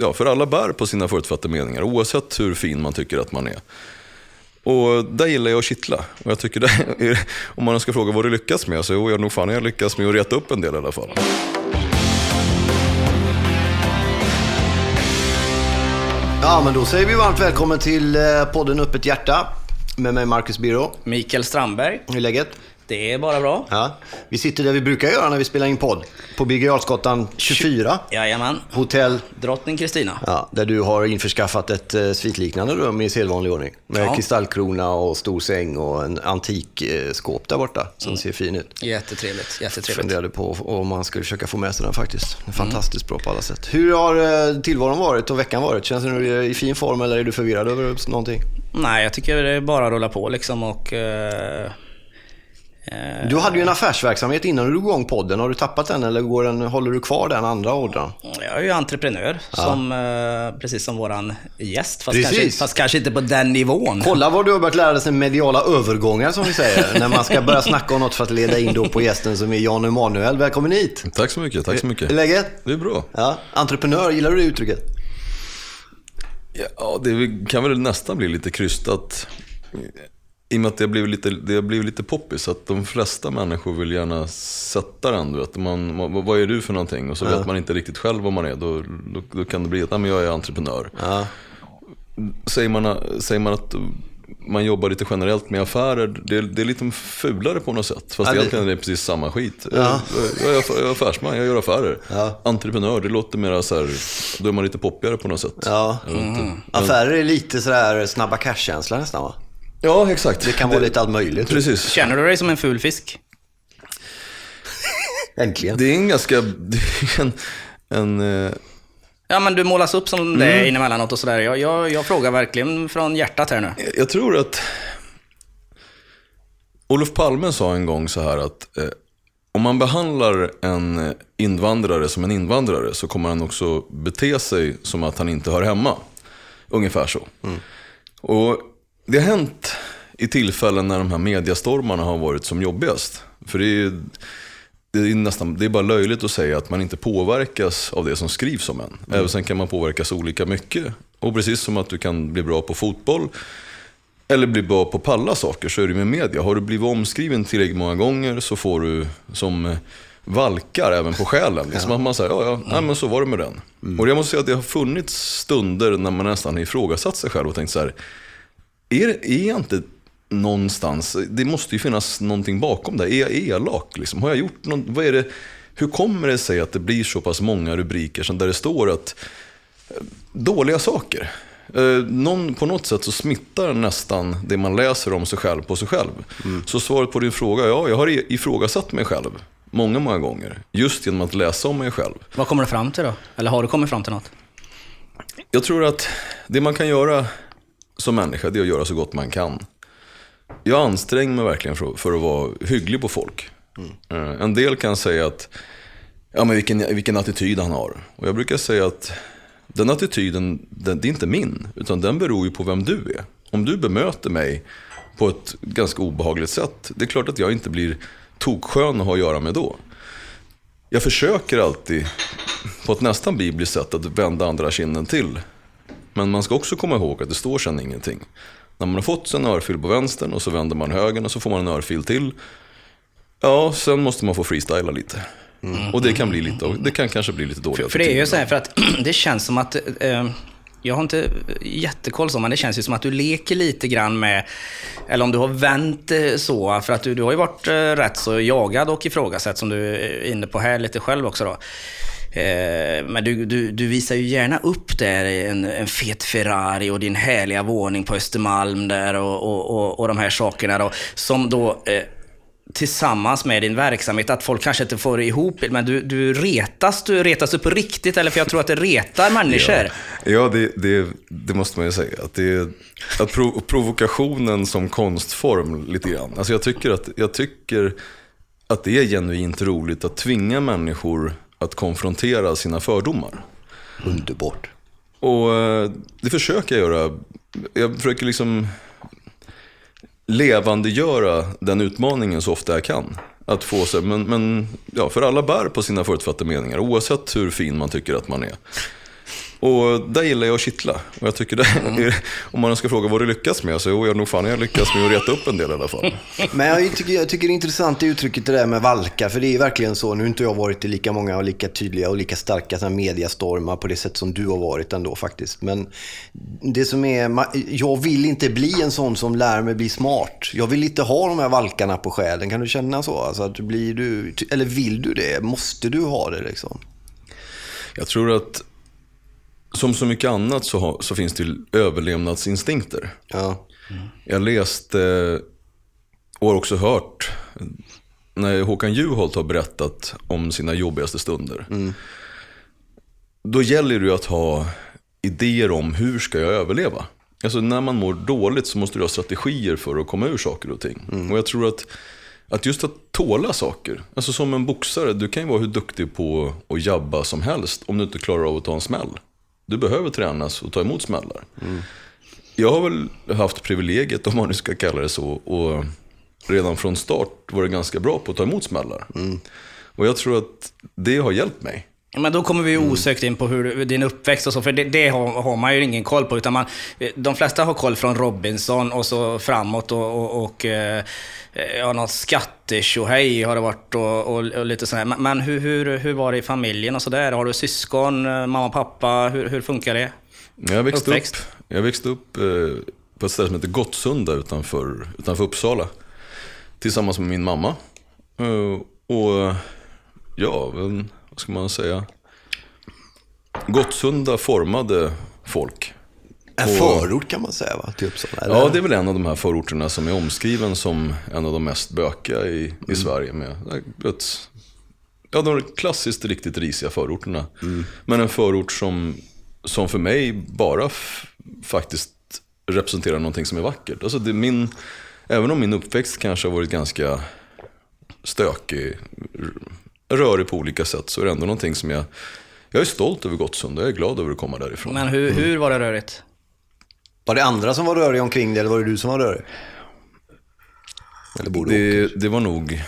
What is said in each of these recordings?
ja, för alla bär på sina förutfattade meningar, oavsett hur fin man tycker att man är. Och där gillar jag att kittla. Och jag tycker det, om man ska fråga vad du lyckas med, så jo, jag nog fan jag lyckas med att reta upp en del i alla fall. Ja, men då säger vi varmt välkommen till eh, podden Öppet Hjärta. Med mig Marcus Biro. Mikael Strandberg. Hur är läget? Det är bara bra. Ja. Vi sitter där vi brukar göra när vi spelar in podd. På Birger Jarlsgatan 24. Jajamän. Hotell. Drottning Kristina. Ja, där du har införskaffat ett eh, svitliknande rum i sedvanlig ordning. Med Ja. kristallkrona och stor säng och en antik eh, skåp där borta som ser fin ut. Jättetrevligt. Jättetrevligt. Funderade på om man skulle försöka få med sig den faktiskt. Den är Fantastiskt bra på alla sätt. Hur har eh, tillvaron varit och veckan varit? Känns du i fin form eller är du förvirrad över någonting? Nej, jag tycker det bara att rulla på liksom och... eh, Du hade ju en affärsverksamhet innan du drog igång podden. Har du tappat den eller går den, håller du kvar den andra ådran? jag är ju entreprenör, som, eh, precis som våran gäst. Fast kanske, fast kanske inte på den nivån. Kolla vad du har börjat lära dig sen mediala övergångar som vi säger. när man ska börja snacka om något för att leda in då på gästen som är Jan Emanuel. Välkommen hit! Tack så mycket, tack så Hur mycket. läget? Det är bra. Ja, entreprenör, gillar du det uttrycket? Ja, det kan väl nästan bli lite krystat. I och med att det har blivit lite, det har blivit lite poppis. Att de flesta människor vill gärna sätta den. Du vet. Man, man, vad är du för någonting? Och så vet man inte riktigt själv vad man är. Då, då, då kan det bli att nej, men jag är entreprenör. Ja. Säger man, säger man att man jobbar lite generellt med affärer, det, det är lite fulare på något sätt. Fast Ja, det- egentligen är det precis samma skit. Ja. Jag, jag, är aff- jag är affärsman, jag gör affärer. Ja. Entreprenör, det låter mer så här, då är man lite poppigare på något sätt. Ja. Inte. Affärer är lite sådär snabba cash-känsla nästan va? Ja, exakt. Det kan vara lite allt möjligt. Precis. Känner du dig som en ful fisk? Äntligen. Det är en ganska, det är en, en eh, Ja, men du målas upp som Mm. det inemellanåt och sådär. Jag, jag, jag frågar verkligen från hjärtat här nu. jag tror att Olof Palme sa en gång så här att eh, om man behandlar en invandrare som en invandrare så kommer han också bete sig som att han inte hör hemma. Ungefär så. Och det har hänt i tillfällen när de här mediastormarna har varit som jobbigast. För det är, ju- det är, nästan, det är bara löjligt att säga att man inte påverkas av det som skrivs om en. Även sen kan man påverkas olika mycket. Och precis som att du kan bli bra på fotboll eller bli bra på palla saker så är det med media. Har du blivit omskriven tillräckligt många gånger så får du som eh, valkar även på själen. Liksom att man säger, ja, ja, nej, men så var det med den. Och jag måste säga att det har funnits stunder när man nästan ifrågasatt sig själv och tänkt så här, är, är jag inte någonstans, det måste ju finnas någonting bakom det. Är jag elak? Liksom? Har jag gjort något, vad är det, hur kommer det sig att det blir så pass många rubriker som där det står att eh, dåliga saker. Eh, någon, på något sätt så smittar nästan det man läser om sig själv på sig själv. Så svaret på din fråga, ja, jag har ifrågasatt mig själv många, många gånger. Just genom att läsa om mig själv. Vad kommer du fram till då? Eller har du kommit fram till något? Jag tror att det man kan göra som människa, det är att göra så gott man kan. Jag anstränger mig verkligen för, för att vara hygglig på folk. Mm. En del kan säga att, ja men vilken, vilken attityd han har. Och jag brukar säga att den attityden, den, det är inte min. Utan den beror ju på vem du är. Om du bemöter mig på ett ganska obehagligt sätt, det är klart att jag inte blir tokskön att ha att göra med då. Jag försöker alltid på ett nästan bibliskt sätt att vända andra kinden till. Men man ska också komma ihåg att det står sen ingenting. När man har fått en örfil på vänstern och så vänder man högen och så får man en örfil till. Ja, sen måste man få freestyla lite. Och det kan, bli lite, det kan kanske bli lite dåligt. För, för det är ju så här, för att det känns som att, eh, jag har inte jättekoll så, men det känns ju som att du leker lite grann med, eller om du har vänt det så, för att du, du har ju varit eh, rätt så jagad och ifrågasatt, som du är inne på här lite själv också då. Eh, men du, du, du visar ju gärna upp där en, en fet Ferrari och din härliga våning på Östermalm där och, och, och, och de här sakerna då, som då eh, tillsammans med din verksamhet, att folk kanske inte får ihop men du, du retas, du retas du på riktigt, eller för jag tror att det retar människor. Ja, det, det, det måste man ju säga. Att, det att prov, provokationen som konstform lite grann. Alltså jag, tycker att, jag tycker att det är genuint roligt att tvinga människor att konfrontera sina fördomar. Underbart. Och eh, det försöker jag göra. Jag försöker liksom levandegöra den utmaningen så ofta jag kan. Att få sig, men, men ja, för alla bär på sina förutfattade meningar, oavsett hur fin man tycker att man är. Och där gillar jag att kittla. Och jag tycker det, Mm. om man ska fråga vad du lyckas med, så jo, jag nog fan jag lyckas med att reta upp en del i alla fall. Men jag tycker, jag tycker det är intressant det uttrycket det där med valkar. För det är verkligen så. Nu har inte jag varit i lika många och lika tydliga och lika starka här mediastormar på det sätt som du har varit ändå faktiskt. Men det som är, jag vill inte bli en sån som lär mig bli smart. Jag vill inte ha de här valkarna på själen. Kan du känna så? Alltså att blir du, eller vill du det? Måste du ha det liksom? Jag tror att som så mycket annat så, har, så finns det överlevnadsinstinkter. Ja. Jag läste och har också hört när Håkan Juholt har berättat om sina jobbigaste stunder. Då gäller det ju att ha idéer om hur ska jag överleva. Alltså när man mår dåligt så måste du ha strategier för att komma ur saker och ting. Och jag tror att, att just att tåla saker. Alltså som en boxare, du kan ju vara hur duktig på att jabba som helst om du inte klarar av att ta en smäll. Du behöver tränas och ta emot smällar. Jag har väl haft privilegiet, om man nu ska kalla det så, och redan från start varit ganska bra på att ta emot smällar. Och jag tror att det har hjälpt mig. Men då kommer vi ju osökt in på hur din uppväxt och så, för det, det har, har man ju ingen koll på. Utan man, de flesta har koll från Robinson och så framåt och, och, och eh, ja, något skattetjohej har det varit och, och, och lite sådär. Men, men hur, hur, hur var det i familjen och sådär? Har du syskon, eh, mamma, pappa? Hur, hur funkar det? Jag växte Uppväxt? upp, jag växte upp eh, på ett ställe som heter Gottsunda utanför, utanför Uppsala. Tillsammans med min mamma. Och ja, men, vad ska man säga? Gottsunda formade folk. En förort kan man säga va? Till Uppsala? eller? Ja, det är väl en av de här förorterna som är omskriven som en av de mest bökiga i, i Sverige. Med ett, ja, de klassiskt riktigt risiga förorterna. Men en förort som, som för mig bara faktiskt representerar någonting som är vackert. Alltså det min, även om min uppväxt kanske har varit ganska stökig, r- rörig på olika sätt, så är det ändå någonting som jag, jag är stolt över Gottsunda. Jag är glad över att komma därifrån. Men hur, hur var det rörigt? Var det andra som var röriga omkring dig eller var det du som var rörig? Eller både och? Det, det var nog...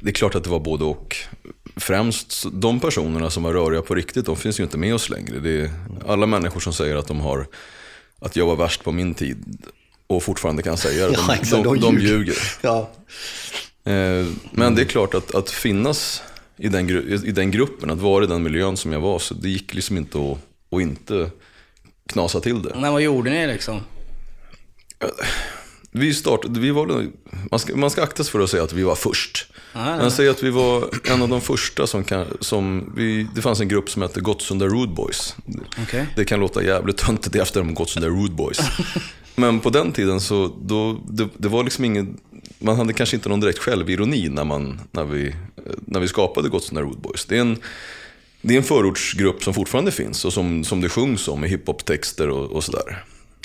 Det är klart att det var både och. Främst de personerna som var röriga på riktigt, de finns ju inte med oss längre. Det är alla människor som säger att de har, att jag var värst på min tid och fortfarande kan säga det. Ja, De, de, de ljuger. Ja. Eh, Men det är klart att, att finnas i den, i den gruppen, att vara i den miljön som jag var, så det gick liksom inte att, att inte knasa till det. Men vad gjorde ni liksom? Vi startade, vi var, man, ska, man ska akta sig för att säga att vi var först. nej, Man säger att vi var en av de första som kan, som vi, det fanns en grupp som hette Gottsunda Rude Boys. Okej. Det kan låta jävligt töntigt i efterhand med Gottsunda Rude Boys. Men på den tiden så, då, det, det var liksom ingen, man hade kanske inte någon direkt självironi när, man, när, vi, när vi skapade Gottsunda Rude Boys. Det är en, det är en förortsgrupp som fortfarande finns och som, som det sjungs om i hiphop-texter och, och sådär.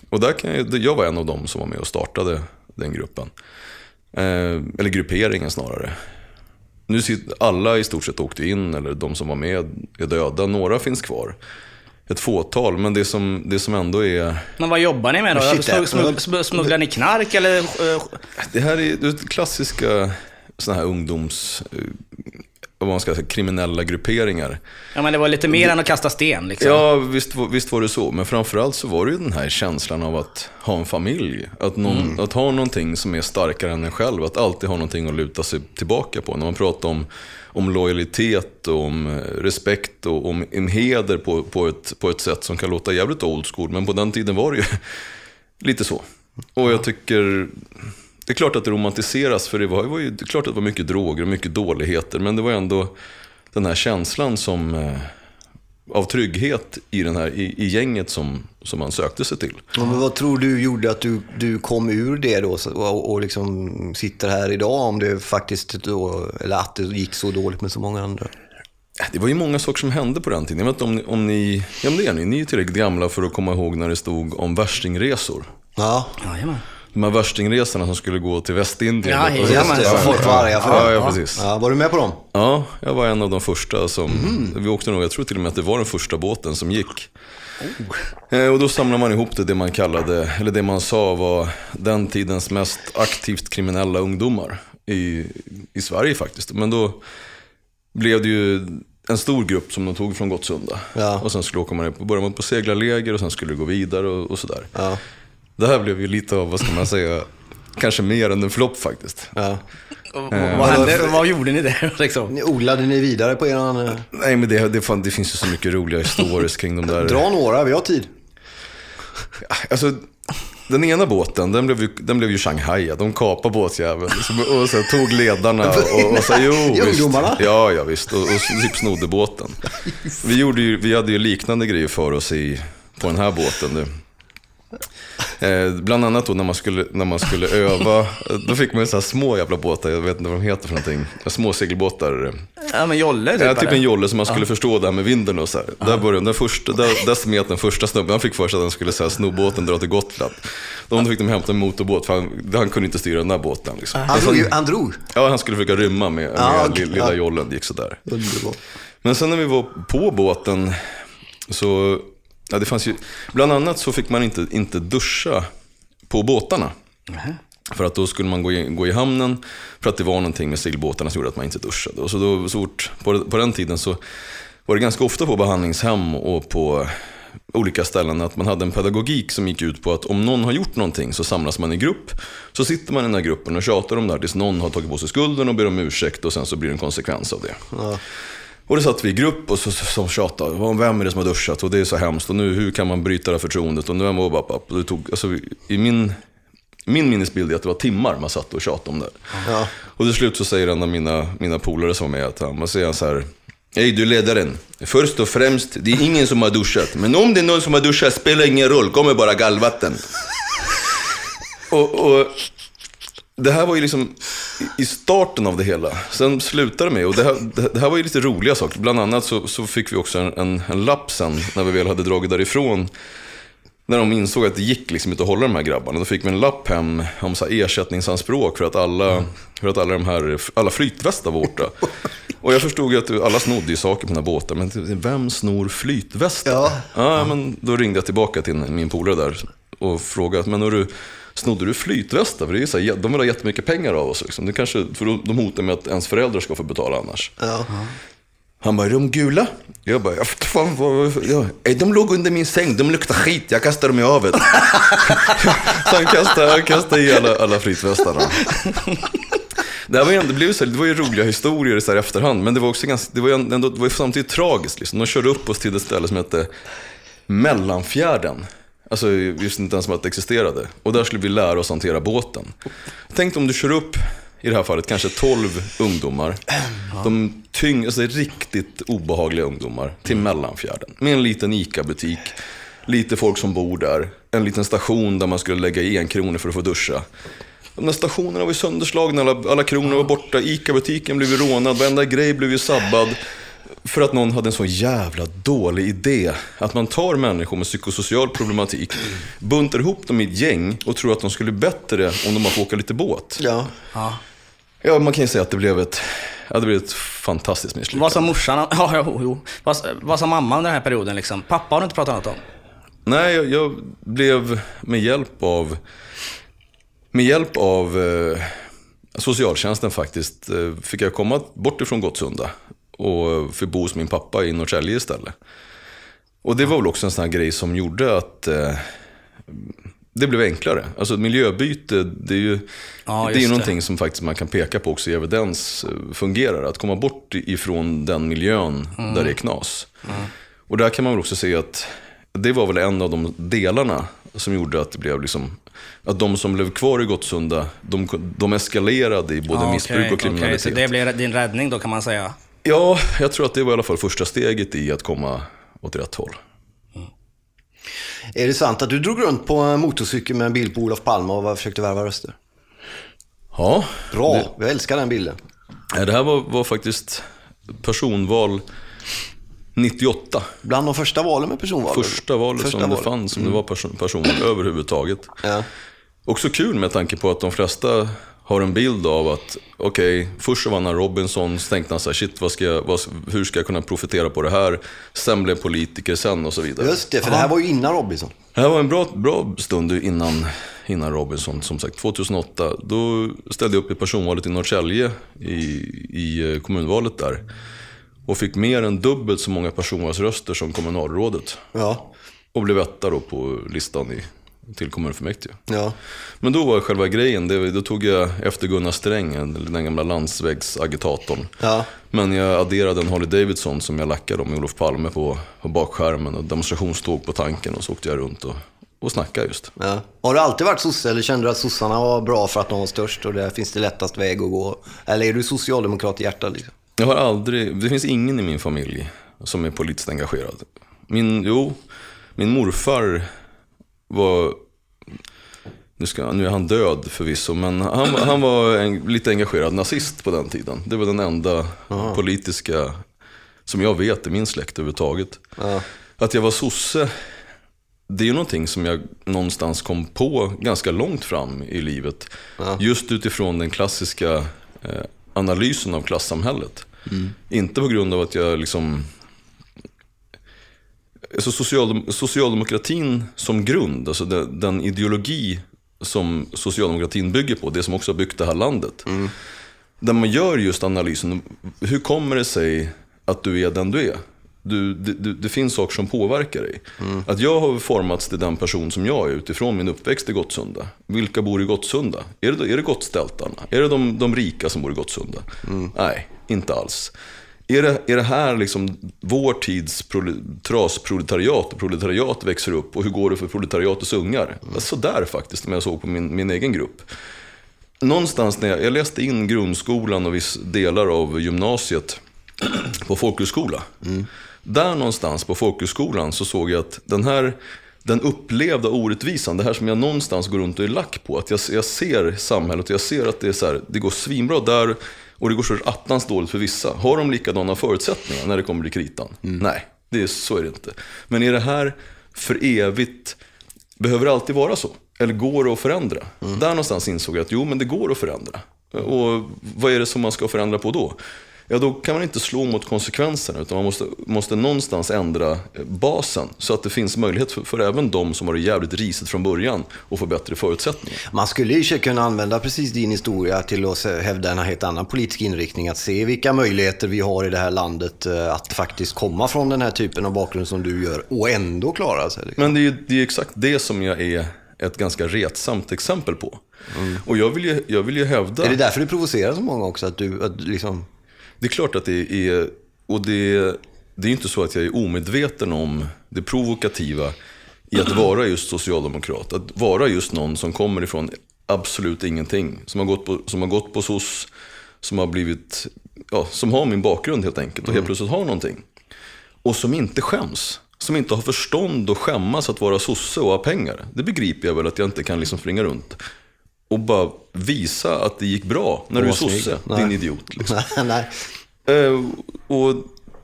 Och där kan jag, jag var en av dem som var med och startade den gruppen. Eh, eller grupperingen snarare. Nu sitter alla i stort sett åkte in, eller de som var med är döda. Några finns kvar. Ett fåtal, men det som, det som ändå är... Men vad jobbar ni med då? Shit, Smug, smug, smug, smugglar ni knark eller? eh, Det här är det klassiska såna här ungdoms... eh, Vad man ska säga, kriminella grupperingar. Ja men det var lite mer än att kasta sten liksom. Ja, visst, var- visst var det så. Men framförallt så var det ju den här känslan av att ha en familj. Att, någon, att ha någonting som är starkare än en själv. Att alltid ha någonting att luta sig tillbaka på. När man pratar om, om lojalitet och om eh, respekt och om en heder på, på, ett, på ett sätt som kan låta jävligt old school. Men på den tiden var det ju lite så. Och jag tycker... Det är klart att det romantiseras för det var, det var ju det klart att det var mycket droger och mycket dåligheter. Men det var ändå den här känslan som... Av trygghet i, den här, i, i gänget som, som man sökte sig till. Ja, men vad tror du gjorde att du, du kom ur det då och, och liksom sitter här idag om det faktiskt då, eller att det gick så dåligt med så många andra? Det var ju många saker som hände på den tiden. Jag vet inte om, ni- om ni, ja men det är ni, ni är tillräckligt gamla för att komma ihåg när det stod om värstingresor. Ja, Jajamän. De här värstingresorna som skulle gå till Västindien. Ja, Och- just just det. Ja, Folk var arga för Ja, ja, precis. Ja, var du med på dem? Ja, jag var en av de första som, vi åkte nog, jag tror till och med att det var den första båten som gick. Eh, Och då samlade man ihop det, det man kallade, eller det man sa var den tidens mest aktivt kriminella ungdomar i, i Sverige faktiskt. Men då blev det ju en stor grupp som de tog från Gottsunda. Ja. Och sen skulle åka man på, börja man på seglarläger och sen skulle det gå vidare och, och sådär. Ja. Det här blev ju lite av, vad ska man säga, kanske mer än en flopp faktiskt. Ja. Och, och, vad, hände, vad gjorde ni där liksom? Ni odlade ni vidare på eran... eh, Nej men det, det, fan, det finns ju så mycket roliga stories kring de där. Dra några, vi har tid. Alltså, den ena båten, den blev ju, den blev ju Shanghai. De kapade båtjäveln liksom, och så tog ledarna och, och sa jo visst. Ja, ja visst. Och, och typ snodde båten. Vi, gjorde ju, vi hade ju liknande grejer för oss i, på den här båten. Nu. Eh, bland annat då när man skulle, när man skulle öva, då fick man ju så här små jävla båtar, jag vet inte vad de heter för någonting. Små segelbåtar. Ja, men Jolle typ. Ja, typ en jolle som man skulle förstå det här med vinden och så här. Där började den första, där, där smet den första snubben, han fick för sig att han skulle så här, sno båten dra till Gotland. Då fick de hämta en motorbåt, för han, han kunde inte styra den där båten. Liksom. Han drog, han drog. Ja, han skulle försöka rymma med, med Ja, okej. li- lilla Ja. jollen, det gick sådär. Underbart. Men sen när vi var på båten så, ja det fanns ju, bland annat så fick man inte, inte duscha på båtarna. För att då skulle man gå i, gå i hamnen, för att det var någonting med segelbåtarna som gjorde att man inte duschade. Och så då, så fort, på, på den tiden så var det ganska ofta på behandlingshem och på olika ställen att man hade en pedagogik som gick ut på att om någon har gjort någonting så samlas man i grupp. Så sitter man i den här gruppen och tjatar om det här tills någon har tagit på sig skulden och ber om ursäkt och sen så blir det en konsekvens av det. Och då satt vi i grupp och så, så, så tjatade, "Vad- vem är det som har duschat? Och det är så hemskt. Och nu, hur kan man bryta det här förtroendet? Och nu är man bara, bara, och det tog, alltså, I min, min minnesbild är att det var timmar man satt och tjatade om det. Ja. Och till slut så säger en av mina, mina polare som var med att han, man säger så här. Hej du ledaren. Först och främst, det är ingen som har duschat. Men om det är någon som har duschat spelar ingen roll, kommer bara gallvatten. och, och det här var ju liksom i starten av det hela. Sen slutade det med, och det här, det här var ju lite roliga saker. Bland annat så, så fick vi också en, en, en lapp sen, när vi väl hade dragit därifrån. När de insåg att det gick liksom inte att hålla de här grabbarna. Då fick vi en lapp hem om så ersättningsanspråk för att alla, för att alla de här, alla flytvästar var borta. Och jag förstod ju att alla snodde ju saker på den här båten, men vem snor flytvästar? Ja. Ja, men då ringde jag tillbaka till min polare där och frågade, men hörru, snodde du flytvästar? För det är så här, de vill ha jättemycket pengar av oss. Liksom. Det kanske, för de- hotar med att ens föräldrar ska få betala annars. Ja. Han bara, är de gula? Jag bara, fan, vad, ja. "Nej, De låg under min säng, de luktar skit, jag kastar dem i havet. så han kastade, han kastade i alla, alla flytvästarna. Det, här var ju, det, blev så här, det var ju roliga historier så här i efterhand, men det var också ganska, det var ändå, det var samtidigt tragiskt. Liksom. De körde upp oss till ett ställe som hette Mellanfjärden. Alltså, visste inte ens om att det existerade. Och där skulle vi lära oss hantera båten. Tänk om du kör upp, i det här fallet, kanske 12 ungdomar. De tyng, alltså riktigt obehagliga ungdomar till Mellanfjärden. Med en liten ICA-butik, lite folk som bor där. En liten station där man skulle lägga i en krona för att få duscha. De där stationerna var ju sönderslagna, alla, alla kronor var borta. ICA-butiken blev ju rånad, varenda grej blev ju sabbad. För att någon hade en så jävla dålig idé. Att man tar människor med psykosocial problematik, buntar ihop dem i ett gäng och tror att de skulle bli bättre om de bara får åka lite båt. Ja. Ja. Ja, man kan ju säga att det blev ett, ja, det blev ett fantastiskt misslyckande. Vad sa morsan? Ja, jo, jo. Vad, vad sa mamma under den här perioden liksom? Pappa har du inte pratat något om? Nej, jag, jag blev med hjälp av, med hjälp av eh, socialtjänsten faktiskt, eh, fick jag komma bort ifrån Gottsunda och fick bo hos min pappa i Norrtälje istället. Och det var väl också en sån här grej som gjorde att eh, det blev enklare. Alltså miljöbyte, det är ju, Ja, det är ju det. någonting som faktiskt man kan peka på också i evidens eh, fungerar. Att komma bort ifrån den miljön Mm. där det är knas. Och där kan man väl också se att det var väl en av de delarna som gjorde att det blev liksom, att de som blev kvar i Gottsunda, de, de eskalerade i både Ja, missbruk okej, och kriminalitet. okej, så det blev din räddning då kan man säga? Ja, jag tror att det var i alla fall första steget i att komma åt rätt håll. Är det sant att du drog runt på motorcykel med en bild på Olof Palme och försökte värva röster? Ja, Bra, Det, jag älskar den bilden. det här var, var faktiskt personval 98. Bland de första valen med personval. Första valet Första som det valet. fanns, som det var person, personval överhuvudtaget. Ja. Också kul med tanke på att de flesta har en bild av att, okej, först så vann han Robinson, så tänkte han så här, shit, vad ska jag, vad, hur ska jag kunna profitera på det här? Sen blev politiker sen och så vidare. Just det, för det här var ju innan Robinson. Det här var en bra, bra stund innan, innan Robinson, som sagt. 2008, då ställde jag upp i personvalet i Norrtälje, i, i eh, kommunvalet där. Och fick mer än dubbelt så många personvalsröster som kommunalrådet. Ja. Och blev etta då på listan i, till kommunfullmäktige. Ja. Men då var själva grejen, det, då tog jag efter Gunnar Sträng, den gamla landsvägsagitatorn. Ja. Men jag adderade en Harley Davidson som jag lackade med Olof Palme på, på bakskärmen och demonstrationståg på tanken och så åkte jag runt och, och snackade just. Ja. Har du alltid varit sosse eller kände du att sossarna var bra för att de var störst och där finns det lättast väg att gå? Eller är du socialdemokrat i hjärtat liksom? Jag har aldrig, det finns ingen i min familj som är politiskt engagerad. Min, jo, min morfar var, nu, ska, nu är han död förvisso, men han, han var en, lite engagerad nazist på den tiden. Det var den enda politiska, som jag vet, i min släkt överhuvudtaget. Ja. Att jag var sosse, det är ju någonting som jag någonstans kom på ganska långt fram i livet. Just utifrån den klassiska eh, analysen av klassamhället. Inte på grund av att jag liksom... Alltså socialdem socialdemokratin som grund, alltså den, den ideologi som socialdemokratin bygger på, det som också har byggt det här landet. Där man gör just analysen, hur kommer det sig att du är den du är? Du, det, det, det finns saker som påverkar dig. Att jag har formats till den person som jag är utifrån min uppväxt i Gottsunda. Vilka bor i Gottsunda? Är det, är det gottstältarna? Är det de, de rika som bor i Gottsunda? Nej, inte alls. Är det, är det här liksom vår tids prole- trasproletariat och proletariat växer upp och hur går det för proletariatets ungar? Så där faktiskt, om jag såg på min, min egen grupp. Någonstans när jag, jag läste in grundskolan och viss delar av gymnasiet på folkhögskola. Där någonstans på folkhögskolan så såg jag att den här den upplevda orättvisan, det här som jag någonstans går runt och är lack på. Att jag, jag ser samhället och jag ser att det, är så här, det går svinbra där och det går så attans dåligt för vissa. Har de likadana förutsättningar när det kommer till kritan? Nej, det är, så är det inte. Men är det här för evigt, behöver det alltid vara så? Eller går det att förändra? Där någonstans insåg jag att jo, men det går att förändra. Och vad är det som man ska förändra på då? Ja, då kan man inte slå mot konsekvenserna utan man måste, måste någonstans ändra eh, basen så att det finns möjlighet för, för även de som har det jävligt risigt från början att få bättre förutsättningar. Man skulle ju kunna använda precis din historia till att hävda en helt annan politisk inriktning. Att se vilka möjligheter vi har i det här landet eh, att faktiskt komma från den här typen av bakgrund som du gör och ändå klara sig. Liksom. Men det är ju det är exakt det som jag är ett ganska retsamt exempel på. Och jag vill, ju, jag vill ju hävda... Är det därför du provocerar så många också? Att du att liksom... Det är klart att det är, och det, det är inte så att jag är omedveten om det provokativa i att vara just socialdemokrat. Att vara just någon som kommer ifrån absolut ingenting. Som har gått på, som har gått på SOS, som har blivit, ja, som har min bakgrund helt enkelt och helt plötsligt har någonting. Och som inte skäms. Som inte har förstånd och skämmas att vara sosse och ha pengar. Det begriper jag väl att jag inte kan liksom springa runt och bara visa att det gick bra när du är sosse, din idiot. Liksom. Nej. Eh, och,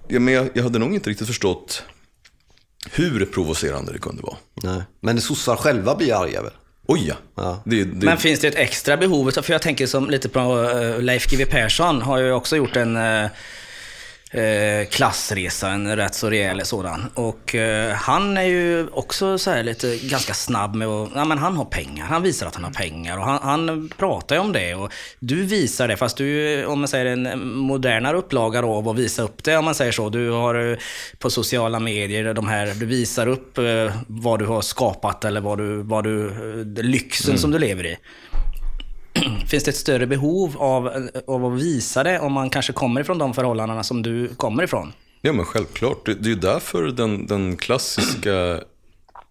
ja, men jag, jag hade nog inte riktigt förstått hur provocerande det kunde vara. Nej. Men sossar själva blir arga väl? Oj ja. Ja. Det, det, Men finns det ett extra behov? För jag tänker som lite på eh, Leif GW Persson har ju också gjort en eh, klassresa, en rätt så rejäl sådan. Och eh, han är ju också så lite ganska snabb med att, ja men han har pengar, han visar att han har pengar och han, han pratar ju om det. Och du visar det, fast du, om man säger en modernare upplaga då, av att visa upp det, om man säger så. Du har eh, på sociala medier de här, du visar upp eh, vad du har skapat eller vad du, vad du, lyxen som du lever i. Finns det ett större behov av, av att visa det om man kanske kommer ifrån de förhållandena som du kommer ifrån? Ja men självklart. Det, det är därför den, den klassiska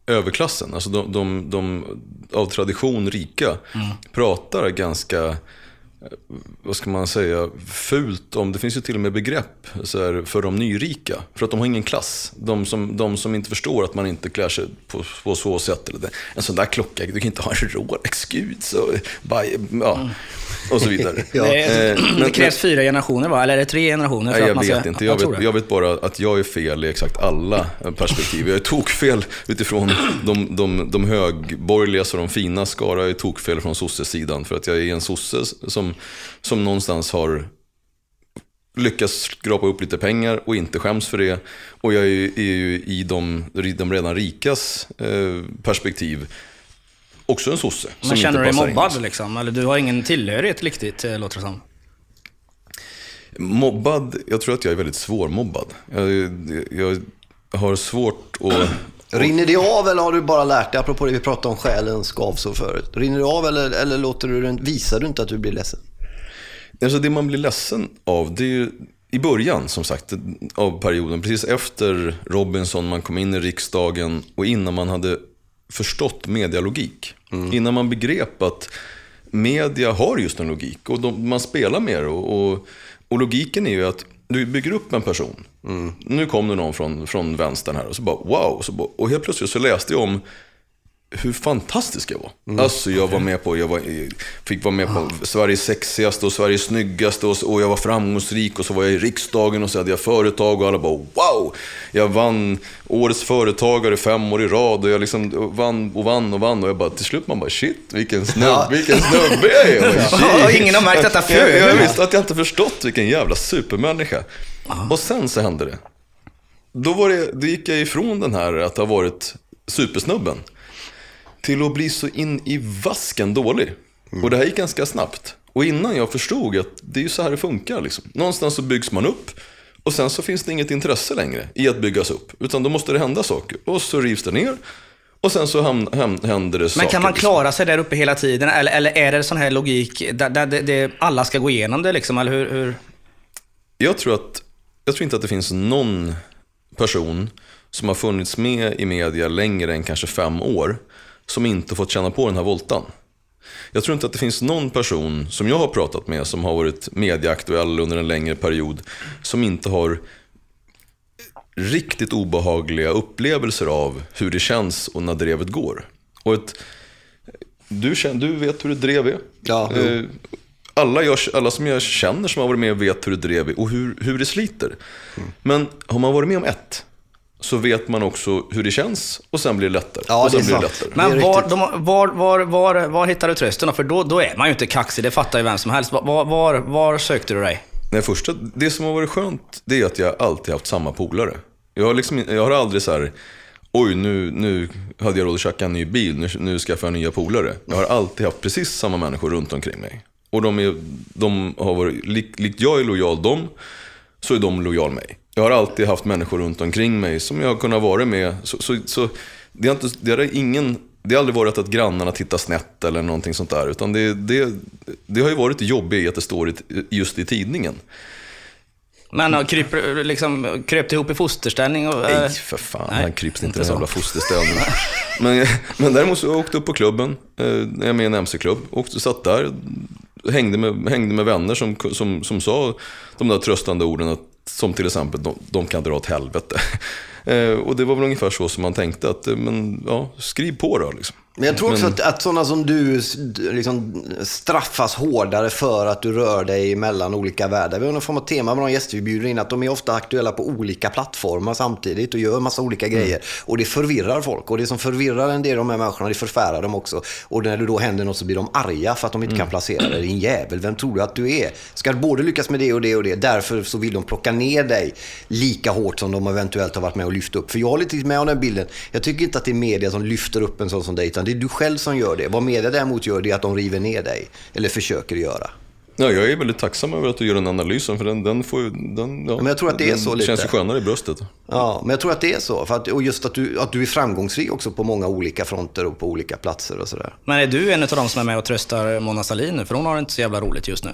överklassen, alltså de, de, de av tradition rika, pratar ganska, Eh, vad ska man säga, fult om, det finns ju till och med begrepp så här, för de nyrika. För att de har ingen klass. De som, de som inte förstår att man inte klär sig på, på så sätt. Eller det. En sån där klocka, du kan inte ha en Rolex, gud så, by, ja, och så vidare. Ja. Det, Eh, men- det krävs fyra generationer va? Eller är det tre generationer? för Nej, att jag man ska- vet inte. Jag vet, jag vet bara att jag är fel i exakt alla perspektiv. Jag är tokfel utifrån de, de, de högborgerliga och de fina skara. Jag är tokfel från sossesidan. För att jag är en sosse som, som någonstans har lyckats skrapa upp lite pengar och inte skäms för det. Och jag är, ju- är ju i de, de redan rikas eh, perspektiv också en sosse. som Men känner du dig passar in. mobbad liksom? Eller du har ingen tillhörighet riktigt, eh, låter det som. Mobbad, jag tror att jag är väldigt svårmobbad. Jag, jag har svårt att... Rinner det av eller har du bara lärt dig, apropå det vi pratade om själens skavsår förut. Rinner det av eller, eller låter du, visar du inte att du blir ledsen? Alltså det man blir ledsen av, det är ju i början som sagt av perioden, precis efter Robinson, man kom in i riksdagen och innan man hade förstått medialogik. Innan man begrep att media har just en logik och de, man spelar med det. Och, och, och logiken är ju att du bygger upp en person. Nu kom det någon från, från vänstern här och så bara wow. Så bara, och helt plötsligt så läste jag om hur fantastisk jag var. Alltså jag var med på, jag var, fick vara med på Sveriges sexigaste och Sveriges snyggaste och, och jag var framgångsrik och så var jag i riksdagen och så hade jag företag och alla bara wow. Jag vann årets företagare fem år i rad och jag liksom vann och vann och vann och jag bara till slut man bara shit vilken snubbe, vilken snubbe jag är. Jag shit. ingen har märkt detta Jag, jag förut. visste att jag inte förstått vilken jävla supermänniska. Och sen så hände det. Då, var det, då gick jag ifrån den här att ha varit supersnubben till att bli så in i vasken dålig. Och det här gick ganska snabbt. Och innan jag förstod att det är ju så här det funkar. Liksom. Någonstans så byggs man upp och sen så finns det inget intresse längre i att byggas upp. Utan då måste det hända saker. Och så rivs det ner. Och sen så händer det saker. Men kan man liksom. klara sig där uppe hela tiden? Eller, eller är det sån här logik där, där det, det, alla ska gå igenom det liksom? Eller hur? hur? Jag tror, att, jag tror inte att det finns någon person som har funnits med i media längre än kanske fem år som inte fått känna på den här voltan. Jag tror inte att det finns någon person som jag har pratat med som har varit mediaaktuell under en längre period som inte har riktigt obehagliga upplevelser av hur det känns och när drevet går. Och ett, du, känner, du vet hur ett drev är. Ja, jo. Eh, alla, jag, alla som jag känner som har varit med vet hur ett drev är och hur, hur det sliter. Men har man varit med om ett så vet man också hur det känns och sen blir det lättare. Ja, och sen det blir det lättare. Men var, de, var, var, var, var hittar du trösten? För då, då är man ju inte kaxig, det fattar ju vem som helst. Var, var, var sökte du dig? Nej, första, det som har varit skönt, det är att jag alltid haft samma polare. Jag har, liksom, jag har aldrig så här, oj nu, nu hade jag råd att köpa en ny bil, nu, nu skaffar jag nya polare. Jag har alltid haft precis samma människor runt omkring mig. Och de, är, de har varit, lik, likt jag är lojal dem, så är de lojal mig. Jag har alltid haft människor runt omkring mig som jag har kunnat vara med. Så, så, så det, har inte, det, har ingen, det har aldrig varit att grannarna tittar snett eller någonting sånt där. Utan det, det, det har ju varit i att det står just i tidningen. Men och kryper, liksom, kröp ihop i fosterställning? Och, eh, Nej, för fan. nej, han kryps inte i den jävla fosterställning. men, men däremot så åkte jag upp på klubben, eh, jag är med i en MC-klubb. Och satt där, hängde med, hängde med vänner som, som, som sa de där tröstande orden. Att, som till exempel, de, de kan dra åt helvete. Eh, och det var väl ungefär så som man tänkte. att eh, men, ja, Skriv på då. Liksom. Men jag tror också Men- att, att sådana som du liksom straffas hårdare för att du rör dig mellan olika världar. Vi har någon form av tema med de gäster vi bjuder in, att de är ofta aktuella på olika plattformar samtidigt och gör massa olika grejer. Och det förvirrar folk. Och det som förvirrar en del av de här människorna, det förfärar dem också. Och när det då händer något så blir de arga för att de inte kan placera dig. Din jävel, vem tror du att du är? Ska både lyckas med det och det och det. Därför så vill de plocka ner dig lika hårt som de eventuellt har varit med och lyft upp. För jag har lite med om den bilden. Jag tycker inte att det är media som lyfter upp en sån som dig, utan det är du själv som gör det. Vad media däremot gör, det är att de river ner dig. Eller försöker göra. Ja, jag är väldigt tacksam över att du gör den analysen. För den, den får ju, den, ja, men jag tror att det är så lite. känns ju skönare i bröstet. Ja, men jag tror att det är så. För att, och just att du, att du är framgångsrik också på många olika fronter och på olika platser och sådär. Men är du en av de som är med och tröstar Mona Sahlin nu? För hon har det inte så jävla roligt just nu.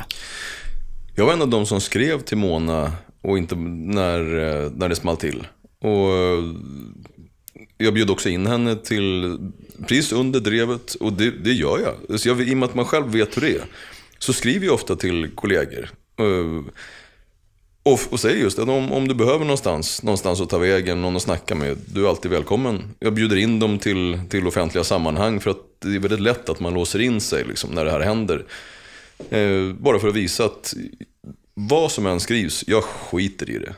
Jag var en av de som skrev till Mona och inte när, eh, när det small till. Och eh, jag bjöd också in henne till precis under drevet och det, det gör jag. Så jag. I och med att man själv vet hur det är så skriver jag ofta till kollegor. Eh, och, och säger just att om, om du behöver någonstans, någonstans att ta vägen, någon att snacka med, du är alltid välkommen. Jag bjuder in dem till, till offentliga sammanhang för att det är väldigt lätt att man låser in sig liksom, när det här händer. Eh, bara för att visa att vad som än skrivs, jag skiter i det.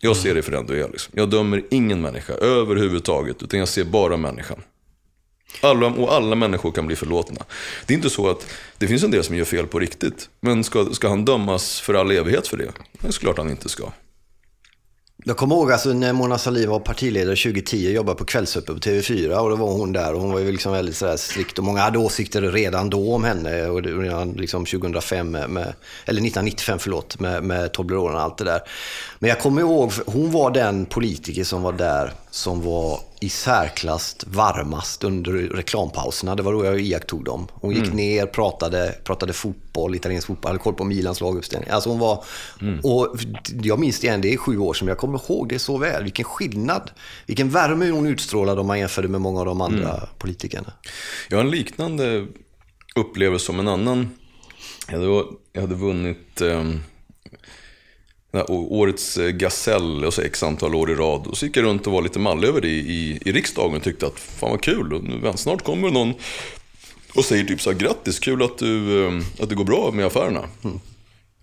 Jag ser dig för den du är. Liksom. Jag dömer ingen människa överhuvudtaget, utan jag ser bara människan. Alla, och alla människor kan bli förlåtna. Det är inte så att det finns en del som gör fel på riktigt. Men ska, ska han dömas för all evighet för det? Det är klart han inte ska. Jag kommer ihåg alltså, när Mona Sahlin var partiledare 2010 och jobbade på Kvällsöppet på TV4 och då var hon där och hon var ju liksom väldigt sådär strikt och många hade åsikter redan då om henne och redan liksom 2005 med, med, eller 1995 förlåt med, med Toblerone och allt det där. Men jag kommer ihåg, hon var den politiker som var där som var i särklass varmast under reklampauserna. Det var då jag iakttog dem. Hon gick mm. ner, pratade, pratade fotboll, italiensk fotboll, hade koll på Milans laguppställning. Alltså hon var, mm. och jag minns det igen, det är sju år sedan, jag kommer ihåg det så väl. Vilken skillnad, vilken värme hon utstrålade om man jämförde med många av de andra mm. politikerna. Jag har en liknande upplevelse som en annan. Jag hade, jag hade vunnit um årets eh, gasell och så x antal år i rad. Och så gick jag runt och var lite mallig över det i, i, i riksdagen och tyckte att fan vad kul, och snart kommer någon och säger typ så här, grattis, kul att, du, eh, att det går bra med affärerna. Mm.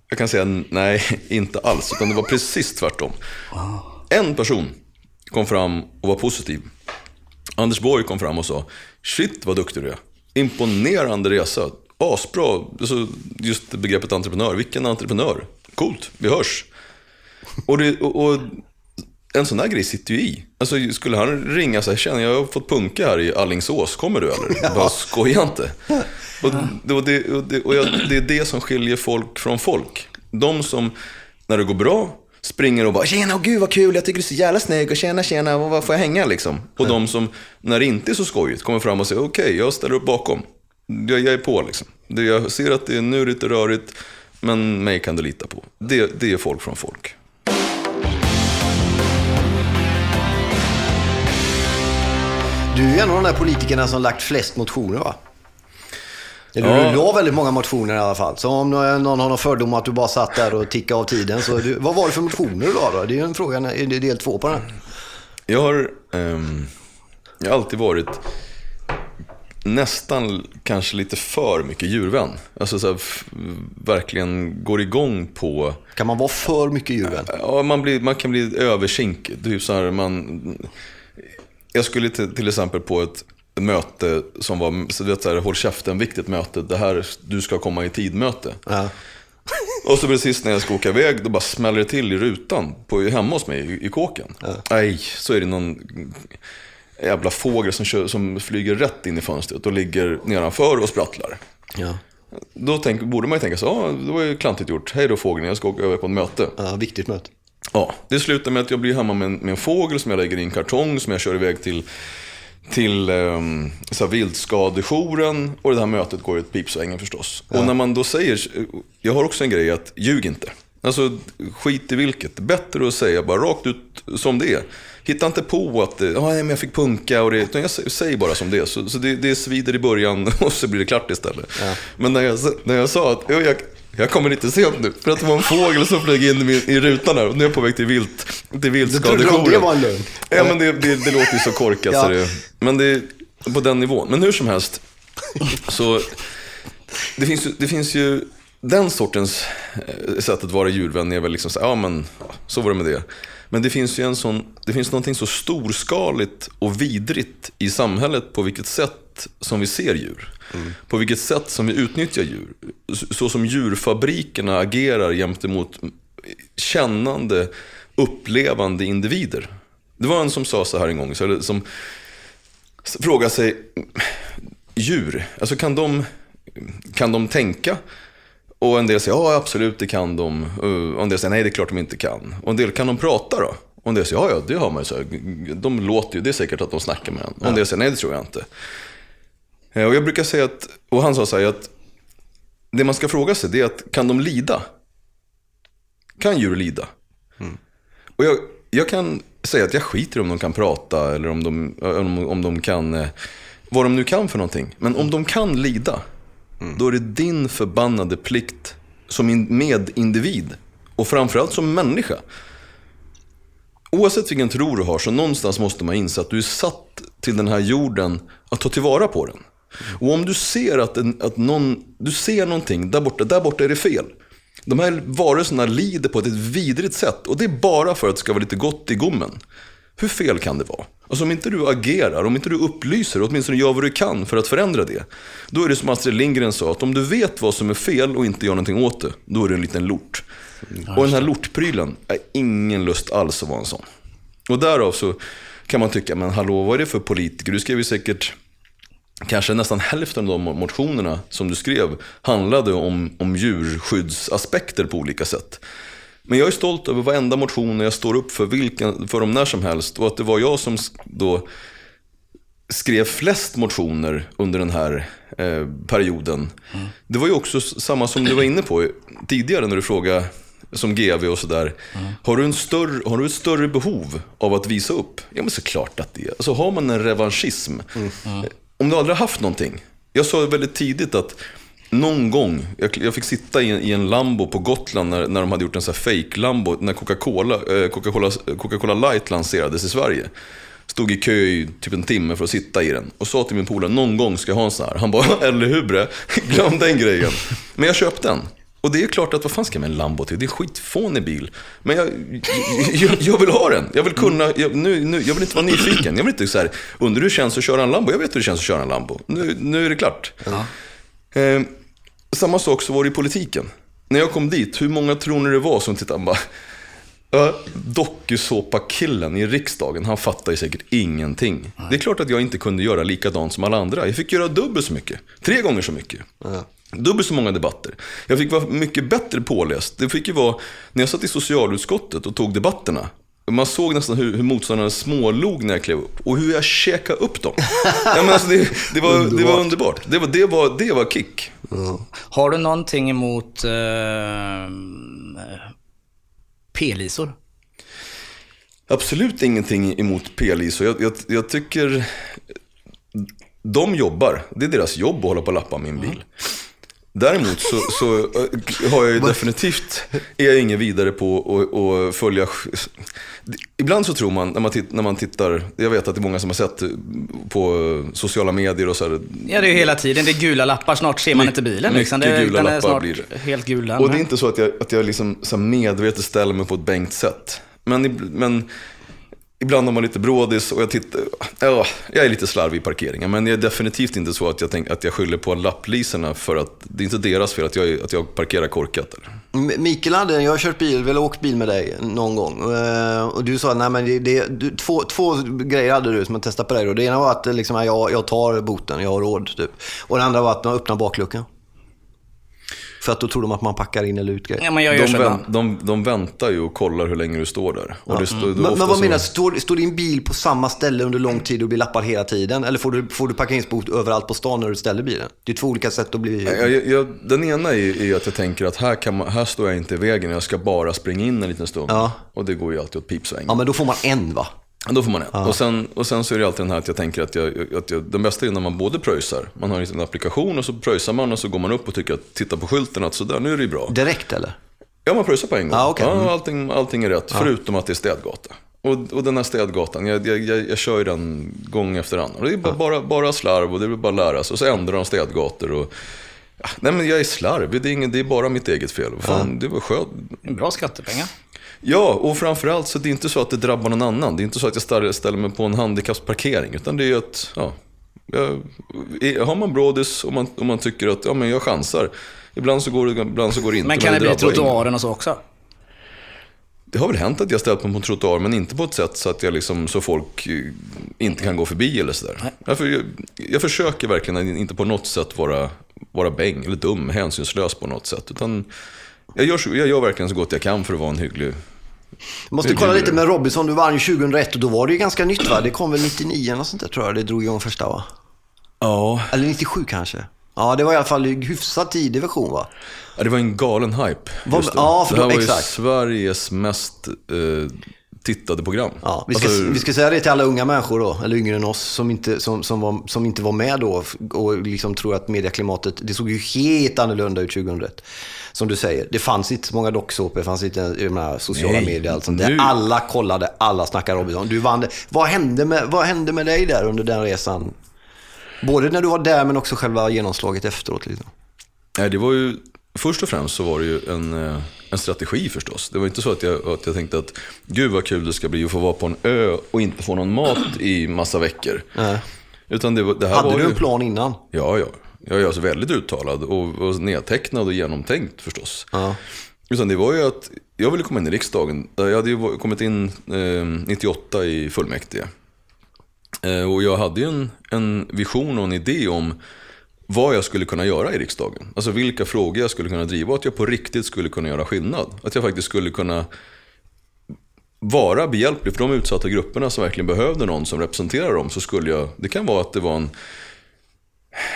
Jag kan säga nej, inte alls, utan det var precis tvärtom. En person kom fram och var positiv. Anders Borg kom fram och sa, shit vad duktig du är. Imponerande resa, asbra. Alltså, just begreppet entreprenör, vilken entreprenör. Coolt, vi hörs. Och, det, och, och, en sån där grej sitter ju i. Alltså, skulle han ringa så här, känner jag har fått punka här i Allingsås, kommer du eller? Ja. Bara skoja inte. Och, det, och, det, och, det, och jag, det är det som skiljer folk från folk. De som, när det går bra, springer och bara “Tjena, och gud vad kul, jag tycker du är så jävla snygg och tjena, tjena, och vad får jag hänga liksom?” Och de som, när det inte är så skojigt, kommer fram och säger “Okej, okay, jag ställer upp bakom. Jag, jag är på liksom. Jag ser att det är nu lite rörigt, men mig kan du lita på.” Det, det är folk från folk. Du är en av de där politikerna som lagt flest motioner va? Eller ja. du la väldigt många motioner i alla fall. Så om någon har någon fördom att du bara satt där och tickade av tiden. Så du, vad var det för motioner du la då? Det är ju en fråga, är det del två på den? Jag har, um, jag har alltid varit nästan kanske lite för mycket djurvän. Alltså så här, verkligen går igång på... Kan man vara för mycket djurvän? Ja, man, blir, man kan bli översinkig. Typ så här, man jag skulle till, till exempel på ett möte som var, så vet så här, håll käften, viktigt möte, det här, du ska komma i tid-möte. Ja. Och så precis när jag ska åka iväg, då bara smäller det till i rutan på, hemma hos mig i, i kåken. Ja. Nej, så är det någon jävla fågel som, kör, som flyger rätt in i fönstret och ligger nedanför och sprattlar. Ja. Då tänk, borde man ju tänka så, ja, det var ju klantigt gjort. Hej då fågeln, jag ska åka över på ett möte. Ja, viktigt möte. Ja, det slutar med att jag blir hemma med en, med en fågel som jag lägger i en kartong som jag kör iväg till till um, så viltskadejouren och det här mötet går i ett pipsvängen förstås. Ja. Och när man då säger, jag har också en grej att ljug inte. Alltså skit i vilket. Bättre att säga bara rakt ut som det är. Hitta inte på att ah, nej, men jag fick punka och det. Utan jag säger bara som det är. Så, så det, det svider i början och så blir det klart istället. Ja. Men när jag, när jag sa att jag, jag kommer lite sent nu, för att det var en fågel som flög in i, i rutan här och nu är jag på väg till, vilt, till viltskadejouren. det var lögn? Ja, men det, det, det låter ju så korkat. ja. så det, men det är på den nivån. Men hur som helst, så det finns, det finns ju den sortens eh, sätt att vara djurvän är väl liksom så, ja men så var det med det. Men det finns ju en sån, det finns någonting så storskaligt och vidrigt i samhället på vilket sätt som vi ser djur. Mm. På vilket sätt som vi utnyttjar djur. Så som djurfabrikerna agerar gentemot kännande, upplevande individer. Det var en som sa så här en gång, som frågade sig, djur, alltså kan de, kan de tänka? Och en del säger, ja absolut det kan de. Och en del säger, nej det är klart de inte kan. Och en del, kan de prata då? Och en del säger, ja ja det har man ju. Så de låter ju, det är säkert att de snackar med en. Och en del säger, nej det tror jag inte. Eh, och jag brukar säga att, och han sa så här att det man ska fråga sig det är att kan de lida? Kan djur lida? Mm. Och jag, jag kan säga att jag skiter om de kan prata eller om de, om, om de kan, eh, vad de nu kan för någonting. Men om de kan lida, mm. då är det din förbannade plikt som medindivid och framförallt som människa. Oavsett vilken tro du har så någonstans måste man inse att du är satt till den här jorden att ta tillvara på den. Och om du ser att, en, att någon, du ser någonting, där borta, där borta är det fel. De här varelserna lider på ett vidrigt sätt och det är bara för att det ska vara lite gott i gommen. Hur fel kan det vara? Alltså om inte du agerar, om inte du upplyser, åtminstone gör vad du kan för att förändra det. Då är det som Astrid Lindgren sa, att om du vet vad som är fel och inte gör någonting åt det, då är du en liten lort. och den här lortprylen är ingen lust alls att vara en sån. Och därav så kan man tycka, men hallå, vad är det för politiker? Du skrev ju säkert kanske nästan hälften av de motionerna som du skrev handlade om, om djurskyddsaspekter på olika sätt. Men jag är stolt över varenda motion jag står upp för, vilken, för dem när som helst. Och att det var jag som då skrev flest motioner under den här eh, perioden. Mm. Det var ju också samma som du var inne på tidigare när du frågade som GV och sådär. Mm. Har, du en större, har du ett större behov av att visa upp? Ja men såklart att det är. Alltså har man en revanschism. Mm. mm. Om du aldrig haft någonting. Jag sa väldigt tidigt att någon gång, jag, jag fick sitta i en, i en, Lambo på Gotland när, när de hade gjort en sån här fake Lambo när Coca-Cola eh, Coca-Cola, Coca-Cola Light lanserades i Sverige. Stod i kö i typ en timme för att sitta i den. Och sa till min polare, någon gång ska jag ha en sån här. Han bara, eller hur bre? Glöm den grejen. Men jag köpte den. Och det är klart att vad fan ska jag med en Lambo till? Det är en skitfånig bil. Men jag, jag, jag, vill ha den. Jag vill kunna, jag, nu, nu, jag vill inte vara nyfiken. Jag vill inte så här, undrar hur det känns att köra en Lambo? Jag vet hur det känns att köra en Lambo. Nu, nu är det klart. Ja. Eh, samma sak så var det i politiken. När jag kom dit, hur många tror ni det var som tittade bara Dokusåpa-killen i riksdagen, han fattar ju säkert ingenting. Det är klart att jag inte kunde göra likadant som alla andra. Jag fick göra dubbelt så mycket. Tre gånger så mycket. Uh. Dubbelt så många debatter. Jag fick vara mycket bättre påläst. Det fick ju vara, när jag satt i socialutskottet och tog debatterna. Man såg nästan hur, hur motståndarna smålog när jag klev upp. Och hur jag käkade upp dem. ja, men alltså det, det, var, underbart. det var underbart. Det var, det var, det var kick. Mm. Har du någonting emot eh, p-lisor? Absolut ingenting emot p-lisor. Jag, jag, jag, tycker... De jobbar. Det är deras jobb att hålla på och lappa min bil. Mm. Däremot så, så eh, har jag ju definitivt, är jag ingen vidare på att följa... Ibland så tror man när, man när man tittar, jag vet att det är många som har sett på sociala medier och så här, Ja, det är ju hela tiden, det är gula lappar, snart ser man inte bilen. Liksom. Det, gula lappar är snart blir det. helt gula. Och det är inte så att jag, att jag liksom, så medvetet ställer mig på ett bänkt sätt. Men, men Ibland har man lite brådis och jag tittar, ja, jag är lite slarvig i parkeringen. Men jag är definitivt inte så att jag, tänk, att jag skyller på lappliserna för att det är inte deras fel att jag, att jag parkerar korkat. Eller? Mikael hade, jag har kört bil, eller åkt bil med dig någon gång. Eh, och du sa, nej men det, det, du, två, två grejer hade du som jag testade på dig. Då. Det ena var att liksom, jag, jag tar boten, jag har råd. Typ. Och det andra var att man öppnar bakluckan. För att då tror de att man packar in eller ut grejer. Ja, men jag gör de, vänt, de, de väntar ju och kollar hur länge du står där. Ja. Det mm. men, men vad så... menar du? Står, står din bil på samma ställe under lång tid och blir lappad hela tiden? Eller får du, får du parkeringsbot överallt på stan när du ställer bilen? Det är två olika sätt att bli... Jag, jag, jag, den ena är, är att jag tänker att här, kan man, här står jag inte i vägen, jag ska bara springa in en liten stund. Ja. Och det går ju alltid åt pipsvängen. Ja, men då får man en va? Då får man en. Och sen, och sen så är det alltid den här att jag tänker att, jag, att jag, den bästa är när man både pröjsar. Man har en applikation och så pröjsar man och så går man upp och tycker att, tittar på skylten att sådär, nu är det ju bra. Direkt eller? Ja, man pröjsar på en gång. Ah, okay. ja, allting, allting är rätt, ah. förutom att det är städgata. Och, och den här städgatan, jag, jag, jag, jag kör ju den gång efter annan. Och det är bara, ah. bara, bara slarv och det är bara att lära sig. Och så ändrar de städgator. Och, ja, nej men jag är slarvig, det är, ingen, det är bara mitt eget fel. Fan, det var skönt. Bra skattepengar. Ja, och framförallt så det är inte så att det drabbar någon annan. Det är inte så att jag ställer mig på en handikappsparkering. Utan det är att, ja, har man brådis och man, och man tycker att ja, men jag chansar. Ibland så går det, ibland så går det inte. Men kan det, det bli trottoaren och så också? Det har väl hänt att jag ställt mig på en trottoar, men inte på ett sätt så att jag liksom, så folk eh, inte kan gå förbi eller sådär. Jag, jag, jag försöker verkligen inte på något sätt vara, vara bäng eller dum, hänsynslös på något sätt. Utan jag gör, jag gör verkligen så gott jag kan för att vara en hygglig jag måste kolla lite med Robinson. Du vann ju 2001 och då var det ju ganska nytt va? Det kom väl 99 eller sånt där tror jag. Det drog igång första va? Ja. Eller 97 kanske. Ja, det var i alla fall hyfsat tidig version va? Ja, det var en galen hype. Var, ja, för det här var exakt. ju Sveriges mest eh, tittade program. Ja, vi, ska, alltså, vi ska säga det till alla unga människor då, eller yngre än oss, som inte, som, som, var, som inte var med då och liksom tror att medieklimatet, det såg ju helt annorlunda ut 2001. Som du säger, det fanns inte så många docksåpor, det fanns inte menar, sociala Nej, medier allt sånt där. Alla kollade, alla snackade Robinson. Du vann det. Vad hände, med, vad hände med dig där under den resan? Både när du var där men också själva genomslaget efteråt. Liksom. Nej, det var ju först och främst så var det ju en, eh, en strategi förstås. Det var inte så att jag, att jag tänkte att gud vad kul det ska bli att få vara på en ö och inte få någon mat i massa veckor. Nej. Utan det, det här Hade var du ju... en plan innan? Ja, ja. Jag är alltså väldigt uttalad och, och nedtecknad och genomtänkt förstås. Ja. Utan det var ju att jag ville komma in i riksdagen. Jag hade ju kommit in eh, 98 i fullmäktige. Eh, och jag hade ju en, en vision och en idé om vad jag skulle kunna göra i riksdagen. Alltså vilka frågor jag skulle kunna driva och att jag på riktigt skulle kunna göra skillnad. Att jag faktiskt skulle kunna vara behjälplig för de utsatta grupperna som verkligen behövde någon som representerar dem. Så skulle jag, det kan vara att det var en,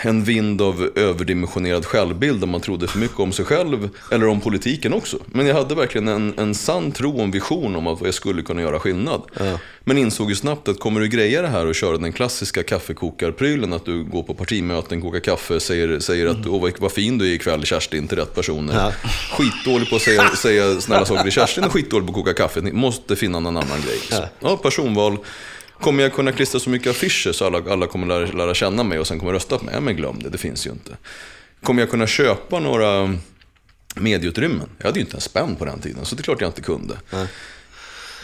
en vind av överdimensionerad självbild där man trodde för mycket om sig själv eller om politiken också. Men jag hade verkligen en, en sann tro och en vision om att jag skulle kunna göra skillnad. Men insåg ju snabbt att kommer du greja det här och köra den klassiska kaffekokarprylen, att du går på partimöten, kokar kaffe, säger, säger att åh vad, vad fin du är ikväll Kerstin till rätt personer. Ja. Skitdålig på att säga, säga snälla saker till Kerstin och skitdålig på att koka kaffe. Ni måste finna någon annan grej. Så, ja, personval. Kommer jag kunna klistra så mycket affischer så alla, alla kommer lära, lära känna mig och sen kommer rösta på mig? Ja, men glöm det, det finns ju inte. Kommer jag kunna köpa några medieutrymmen? Jag hade ju inte en spänn på den tiden, så det är klart jag inte kunde.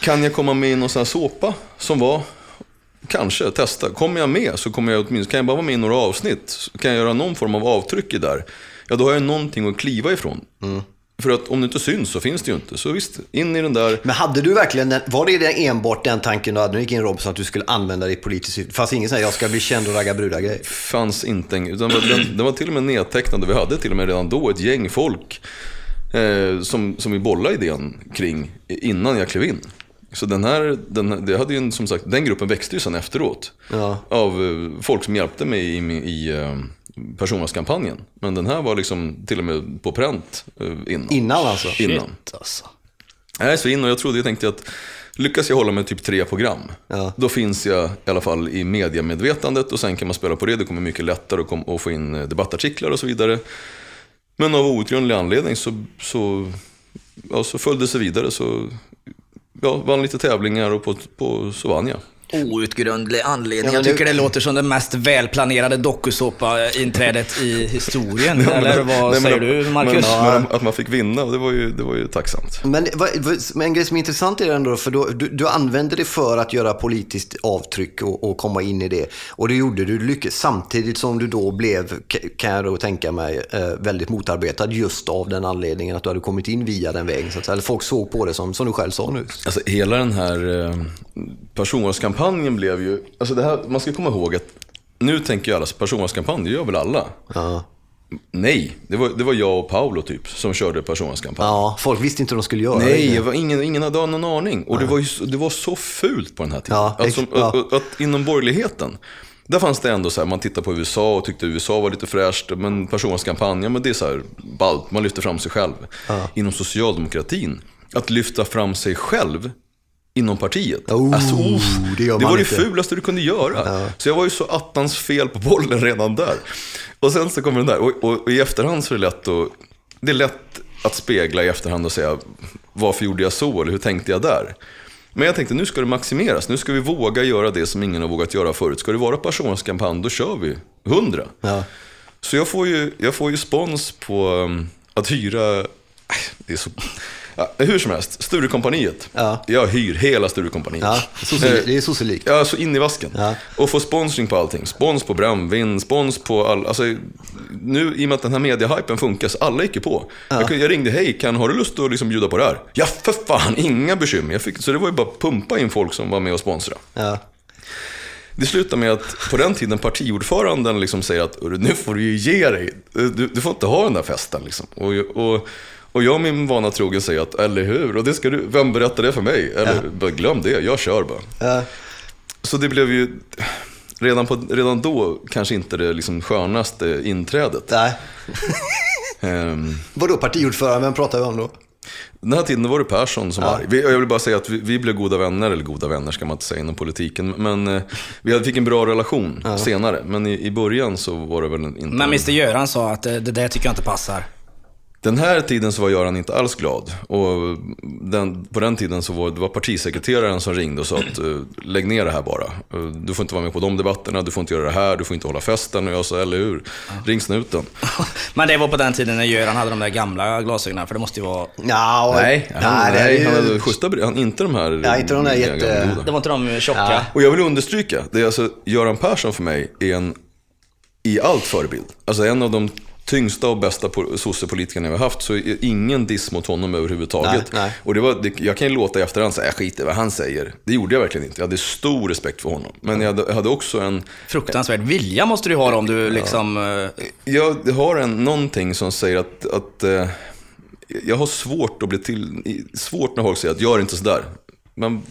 Kan jag komma med i någon sån här såpa som var, kanske, testa. Kommer jag med så kommer jag åtminstone, kan jag bara vara med i några avsnitt, kan jag göra någon form av avtryck i där, ja då har jag någonting att kliva ifrån. För att om det inte syns så finns det ju inte. Så visst, in i den där Men hade du verkligen, den, var det enbart den tanken du hade när du gick in i Robinson att du skulle använda det i politiskt syfte? Fast ingen säger jag ska bli känd och ragga brudar grej. fanns inte utan den, den var till och med nedtecknad vi hade till och med redan då ett gäng folk eh, som, som vi bollade idén kring innan jag klev in. Så den här, den, det hade ju som sagt, den gruppen växte ju sen efteråt. Ja. Av eh, folk som hjälpte mig i, i, i eh, personvalskampanjen. Men den här var liksom till och med på pränt eh, innan. Innan alltså? Innan. Shit, alltså. Nej, så in och jag trodde, jag tänkte att lyckas jag hålla med typ tre program, Ja. då finns jag i alla fall i mediamedvetandet och sen kan man spela på det. Det kommer mycket lättare att få in eh, debattartiklar och så vidare. Men av outgrundlig anledning så, så, ja, så följde det sig vidare. Så ja, vann lite tävlingar och på, på, så vann jag. Outgrundlig anledning. Ja, jag tycker det- det låter som det mest välplanerade dokusåpa-inträdet i historien. Eller vad Nej, säger men- du, Marcus? Men, men att man fick vinna, det var ju, det var ju tacksamt. Men, men en grej som är intressant är det ändå, för då, du, du använde det för att göra politiskt avtryck och, och komma in i det. Och det gjorde du lyckades, samtidigt som du då blev, ka- kan jag då tänka mig, eh, väldigt motarbetad just av den anledningen att du hade kommit in via den vägen. Så att, eller folk såg på det som, som du själv sa nu. Alltså hela den här eh, personvalskampanjen blev ju, alltså det här, man ska komma ihåg att nu tänker ju alla, personvalskampanj, det gör väl alla? Ja. Nej, det var, det var jag och Paolo typ som körde personvalskampanj. ja, folk visste inte hur de skulle göra Nej, det. var ingen, ingen hade någon aning. Och det var, ju, det var så fult på den här tiden. Ja, alltså, ja. att, att inom borgerligheten, där fanns det ändå så här, man tittar på USA och tyckte USA var lite fräscht, men personvalskampanj, ja, men det är så här ballt, man lyfter fram sig själv. Inom socialdemokratin, att lyfta fram sig själv inom partiet. Oh, alltså, uff, det det var det fulaste du kunde göra. Så jag var ju så attans fel på bollen redan där. Och sen så kommer den där, och, och, och i efterhand så är det lätt att, det är lätt att spegla i efterhand och säga, varför gjorde jag så, eller hur tänkte jag där? Men jag tänkte, nu ska det maximeras, nu ska vi våga göra det som ingen har vågat göra förut. Ska det vara personvalskampanj, då kör vi 100. Ja. Så jag får ju, jag får ju spons på um, att hyra, det är så, ja, hur som helst, Sturecompagniet. Ja. Jag hyr hela Sturecompagniet. Ja, sosse- det är sosselikt. Ja, så in i vasken. Ja. Och få sponsring på allting. Spons på brännvin, spons på all... Alltså, nu i och med att den här mediehypen funkar så alla gick ju på. Jag, kunde- jag ringde, hej, kan, har du lust att liksom bjuda på det här? Ja, för fan, inga bekymmer. Jag fick, så det var ju bara att pumpa in folk som var med och sponsra. Ja. Det slutar med att på den tiden partiordföranden liksom säger att "Hörru, nu får du ju ge dig. Du, du får inte ha den där festen. Liksom. Och, och, och jag min vana trogen säger att, eller hur? Och det ska du, vem berättar det för mig? Eller, bara, glöm det, jag kör bara. Ja. Så det blev ju, redan, på, redan då kanske inte det liksom skönaste inträdet. Nej. Ehm, Vadå partiordförande? Vem pratar vi om då? Den här tiden var det Persson som var arg. Jag vill bara säga att vi, vi blev goda vänner, eller goda vänner ska man inte säga inom politiken. Men eh, vi fick en bra relation senare. Men i, i början så var det väl inte... Men Mr Göran sa att eh, det där tycker jag inte passar. Den här tiden så var Göran inte alls glad. Och den, på den tiden så var det var partisekreteraren som ringde och sa att uh, lägg ner det här bara. Uh, du får inte vara med på de debatterna, du får inte göra det här, du får inte hålla festen. Och jag sa, eller hur? Ring snuten. Men det var på den tiden när Göran hade de där gamla glasögonen, för det måste ju vara... Ja, och, Nej, han, nej, nej, ju- han hade schyssta han, inte de här Ja, inte de där jätte-. Det var inte de tjocka? Ja. Och jag vill understryka, det är alltså, Göran Persson för mig är en i allt förebild. Alltså en av de tyngsta och bästa po- sossepolitikerna vi har haft, så är ingen diss mot honom överhuvudtaget. Nej, nej. Och det var, det, jag kan ju låta i efterhand säga, jag skiter i vad han säger. Det gjorde jag verkligen inte. Jag hade stor respekt för honom. Men jag hade, jag hade också en, Fruktansvärd vilja måste du ha om du liksom... eh, jag har en, någonting som säger att, att eh, jag har svårt att bli till, svårt när folk säger att gör inte sådär. Men,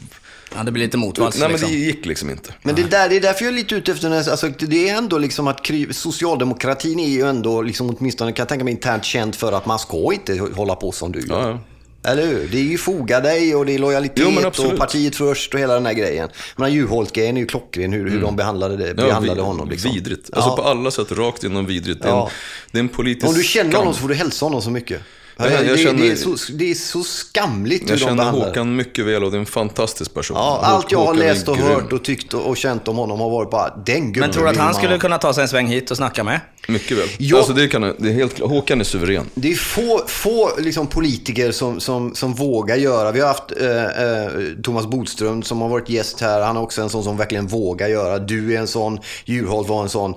Ja, det blir lite motvalls nej men liksom. det gick liksom inte. Men det, där, det är därför jag är lite ute efter den här, alltså, det är ändå liksom att socialdemokratin är ju ändå, liksom, åtminstone kan jag tänka mig internt känd för att man ska inte hålla på som du gör. Ja, ja. Eller hur? Det är ju foga dig och det är Jo, lojalitet absolut. och partiet först och hela den här grejen. Men Juholt-grejen är ju klockren hur, hur de behandlade, det, behandlade vi- honom. Liksom. Vidrigt. Alltså Ja. på alla sätt rakt igenom vidrigt. Det är, Ja. en, det är en politisk Om du känner skam. honom så får du hälsa honom så mycket. Ja, jag det, känner- det, är så, det är så skamligt hur Jag de känner behandlar Håkan mycket väl och det är en fantastisk person. Ja, allt jag har läst och grym. hört och tyckt och, och känt om honom har varit bara den gubben Men tror du att han skulle kunna ta sig en sväng hit och snacka med? Mycket väl. Ja. Alltså det, kan, det är helt. Håkan är suverän. Det är få, få liksom, politiker som, som, som vågar göra. Vi har haft eh, eh, Thomas Bodström som har varit gäst här. Han är också en sån som verkligen vågar göra. Du är en sån, Juholt var en sån.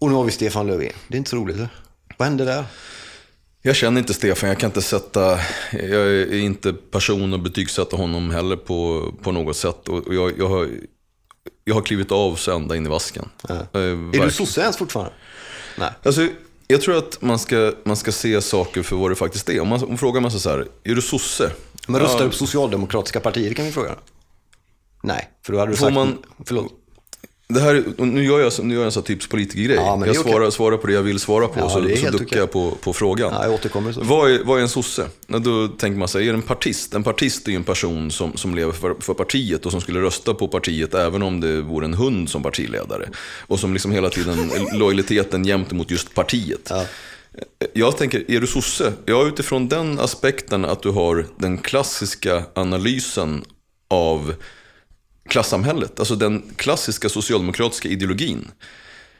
Och nu har vi Stefan Löfven. Det är inte så roligt. Eller? Vad hände där? Jag känner inte Stefan, jag kan inte sätta, jag är inte person att betygsätta honom heller på, på något sätt. Och jag, jag, har, jag har klivit av så ända in i vasken. Eh, Är du verkligen. sosse ens fortfarande? Nej. Alltså, jag tror att man ska, man ska se saker för vad det faktiskt är. Om man om frågar man sig så här, är du sosse? Men röstar Ja, du på socialdemokratiska partier kan vi fråga. Nej, för då hade du Får sagt... man- Förlåt. Det här, nu gör jag, nu gör jag en sån här typisk politikergrej. Ja, jag är okej. svarar, svarar på det jag vill svara på, Ja, så, så duckar okej. jag på, på frågan. Ja, jag återkommer så. Vad är, vad är en sosse? Då tänker man sig, är det en partist? En partist är ju en person som, som lever för, för partiet och som skulle rösta på partiet även om det vore en hund som partiledare. Och som liksom hela tiden, lojaliteten jämt mot just partiet. Ja. Jag tänker, är du sosse? Ja, utifrån den aspekten att du har den klassiska analysen av klassamhället. Alltså den klassiska socialdemokratiska ideologin.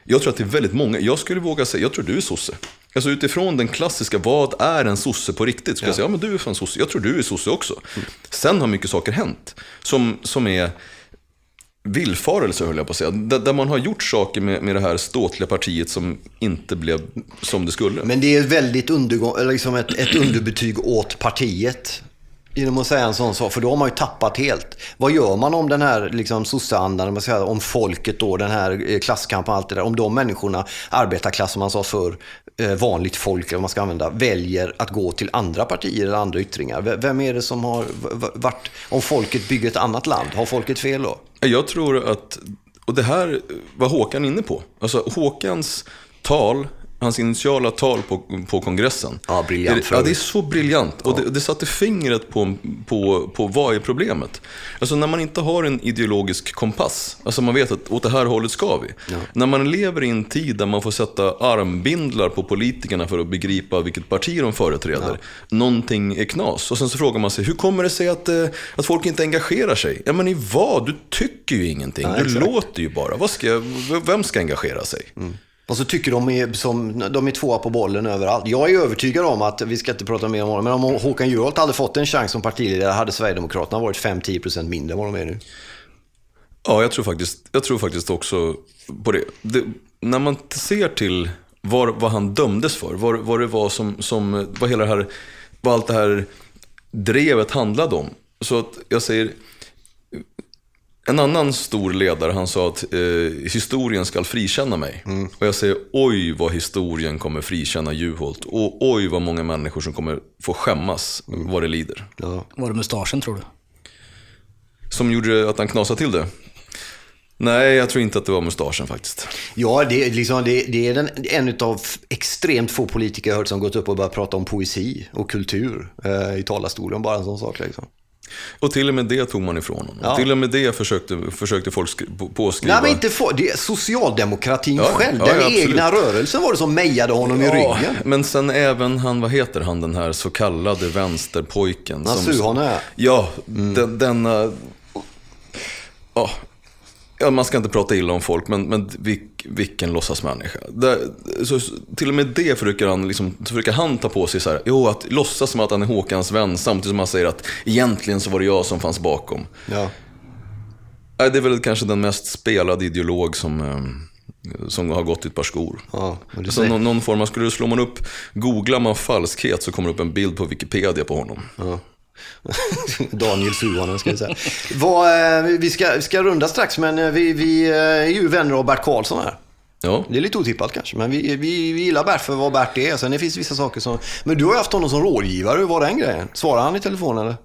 Jag tror att det är väldigt många, jag skulle våga säga, jag tror du är sosse. Alltså utifrån den klassiska, vad är en sosse på riktigt? Skulle jag säga, ja men du är fan sosse. Jag tror du är sosse också. Sen har mycket saker hänt. Som, som är villfarelser höll jag på att säga. Där, där man har gjort saker med, med det här ståtliga partiet som inte blev som det skulle. Men det är väldigt undergång, liksom ett, ett underbetyg åt partiet. Genom att säga en sån sak, för då har man ju tappat helt. Vad gör man om den här liksom, sosseandan, om folket då, den här eh, klasskampen och allt det där. Om de människorna, arbetarklass som man sa för eh, vanligt folk, eller vad man ska använda, väljer att gå till andra partier eller andra yttringar. Vem är det som har varit, om folket bygger ett annat land, har folket fel då? Jag tror att, och det här var Håkan inne på. Alltså Håkans tal, hans initiala tal på, på kongressen. Ja, briljant det- Ja, det är så briljant. Och det, det satte fingret på, på, på vad är problemet. Alltså när man inte har en ideologisk kompass. Alltså man vet att åt det här hållet ska vi. När man lever i en tid där man får sätta armbindlar på politikerna för att begripa vilket parti de företräder. Någonting är knas. Och sen så frågar man sig, hur kommer det sig att, eh, att folk inte engagerar sig? Ja men i vad? Du tycker ju ingenting. Ja, du exakt. låter ju bara. Vad ska, vem ska engagera sig? Och så tycker de är, som, de är tvåa på bollen överallt. Jag är övertygad om att, vi ska inte prata mer om honom, men om Håkan Juholt hade fått en chans som partiledare hade Sverigedemokraterna varit 5-10% mindre än vad de är nu. Ja, jag tror faktiskt, jag tror faktiskt också på det. det när man ser till vad, vad han dömdes för, vad, vad det var som, som, vad hela det här, vad allt det här drevet handlade om. Så att jag säger, en annan stor ledare, han sa att eh, historien ska frikänna mig. Och jag säger, oj vad historien kommer frikänna Juholt. Och oj vad många människor som kommer få skämmas vad det lider. Ja. Var det mustaschen tror du? Som gjorde att han knasade till det? Nej, jag tror inte att det var mustaschen faktiskt. Ja, det, är liksom, det, det är den, en av extremt få politiker jag hört som gått upp och börjat prata om poesi och kultur eh, i talarstolen. Bara en sån sak. Liksom. Och till och med det tog man ifrån honom. Ja. Till och med det försökte, försökte folk skri- på- påskriva. Nej, men inte få, det är socialdemokratin Ja, själv. ja, den ja, egna rörelsen var det som mejade honom i ryggen. men sen även han, vad heter han, den här så kallade vänsterpojken. Suhonen, Ja, Mm. den, denna... Ja, ja, man ska inte prata illa om folk, men, men vilk, vilken låtsasmänniska. Där, så, till och med det försöker han, liksom, försöker han ta på sig så här, jo, att låtsas som att han är Håkans vän, samtidigt som han säger att egentligen så var det jag som fanns bakom. Ja. Det är väl kanske den mest spelade ideolog som, eh, som har gått i ett par skor. Ja, någon, någon form, av- skulle du slå man upp, googlar man falskhet så kommer det upp en bild på Wikipedia på honom. Ja. Daniel Suhonen ska jag säga. Vad, eh, vi, ska, vi ska runda strax, men eh, vi, vi eh, är ju vänner av Bert Karlsson här. Ja, Det är lite otippat kanske, men vi, vi, vi gillar Bert för vad Bert är. Sen det finns vissa saker som... Men du har ju haft honom som rådgivare, hur var den grejen? Svarar han i telefon eller?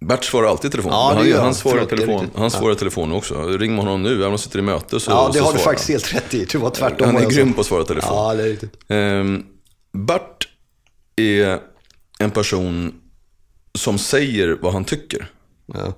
Bert svarar alltid i telefon. Ja, han, han. svarar i Förlåt, telefon, riktigt. han svarar i telefon också. Ring med honom nu, även om han sitter i möte så, Ja, det så har du faktiskt helt rätt i. Det var tvärtom. Han är grym på att svara i telefon. Ja, det är riktigt. Ehm, Bert är en person som säger vad han tycker. Ja.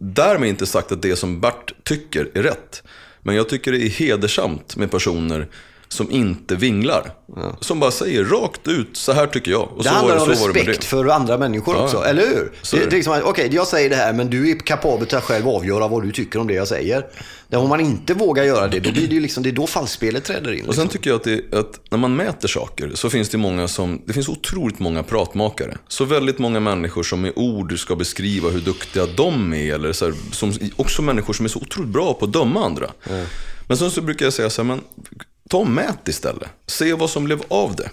Därmed inte sagt att det som Bert tycker är rätt. Men jag tycker det är hedersamt med personer som inte vinglar. Som bara säger rakt ut, så här tycker jag. Och Det så handlar var om det, så med respekt för andra människor Ja, också, eller hur? så Det, är det. är liksom, Okej, jag säger det här, men du är kapabel till att själv avgöra vad du tycker om det jag säger. Det, om man inte vågar göra det, då blir det ju liksom, det är då falskspelet träder in. Och Liksom. sen tycker jag att, det, att när man mäter saker så finns det många som, det finns otroligt många pratmakare. Så väldigt många människor som med ord ska beskriva hur duktiga de är. Eller så här, som, också människor som är så otroligt bra på att döma andra. Men sen så brukar jag säga så här, men ta och mät istället. Se vad som blev av det.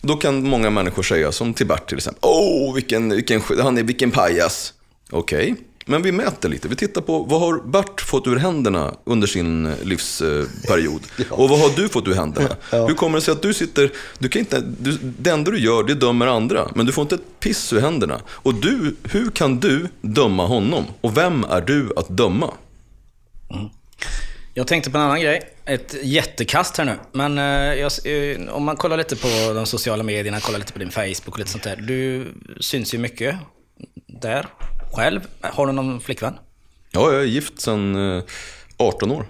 Och då kan många människor säga, som till Bert till exempel, åh vilken, vilken, han är, vilken pajas. Okej, men vi mäter lite. Vi tittar på vad har Bert fått ur händerna under sin livsperiod? Och vad har du fått ur händerna? Hur kommer det sig att du sitter, du kan inte, du, det enda du gör det dömer andra, men du får inte ett piss ur händerna. Och du, hur kan du döma honom? Och vem är du att döma? Jag tänkte på en annan grej. Ett jättekast här nu. Men eh, jag, eh, om man kollar lite på de sociala medierna, kollar lite på din Facebook och lite sånt där. Du syns ju mycket där själv. Har du någon flickvän? Ja, jag är gift sedan eh, 18 år.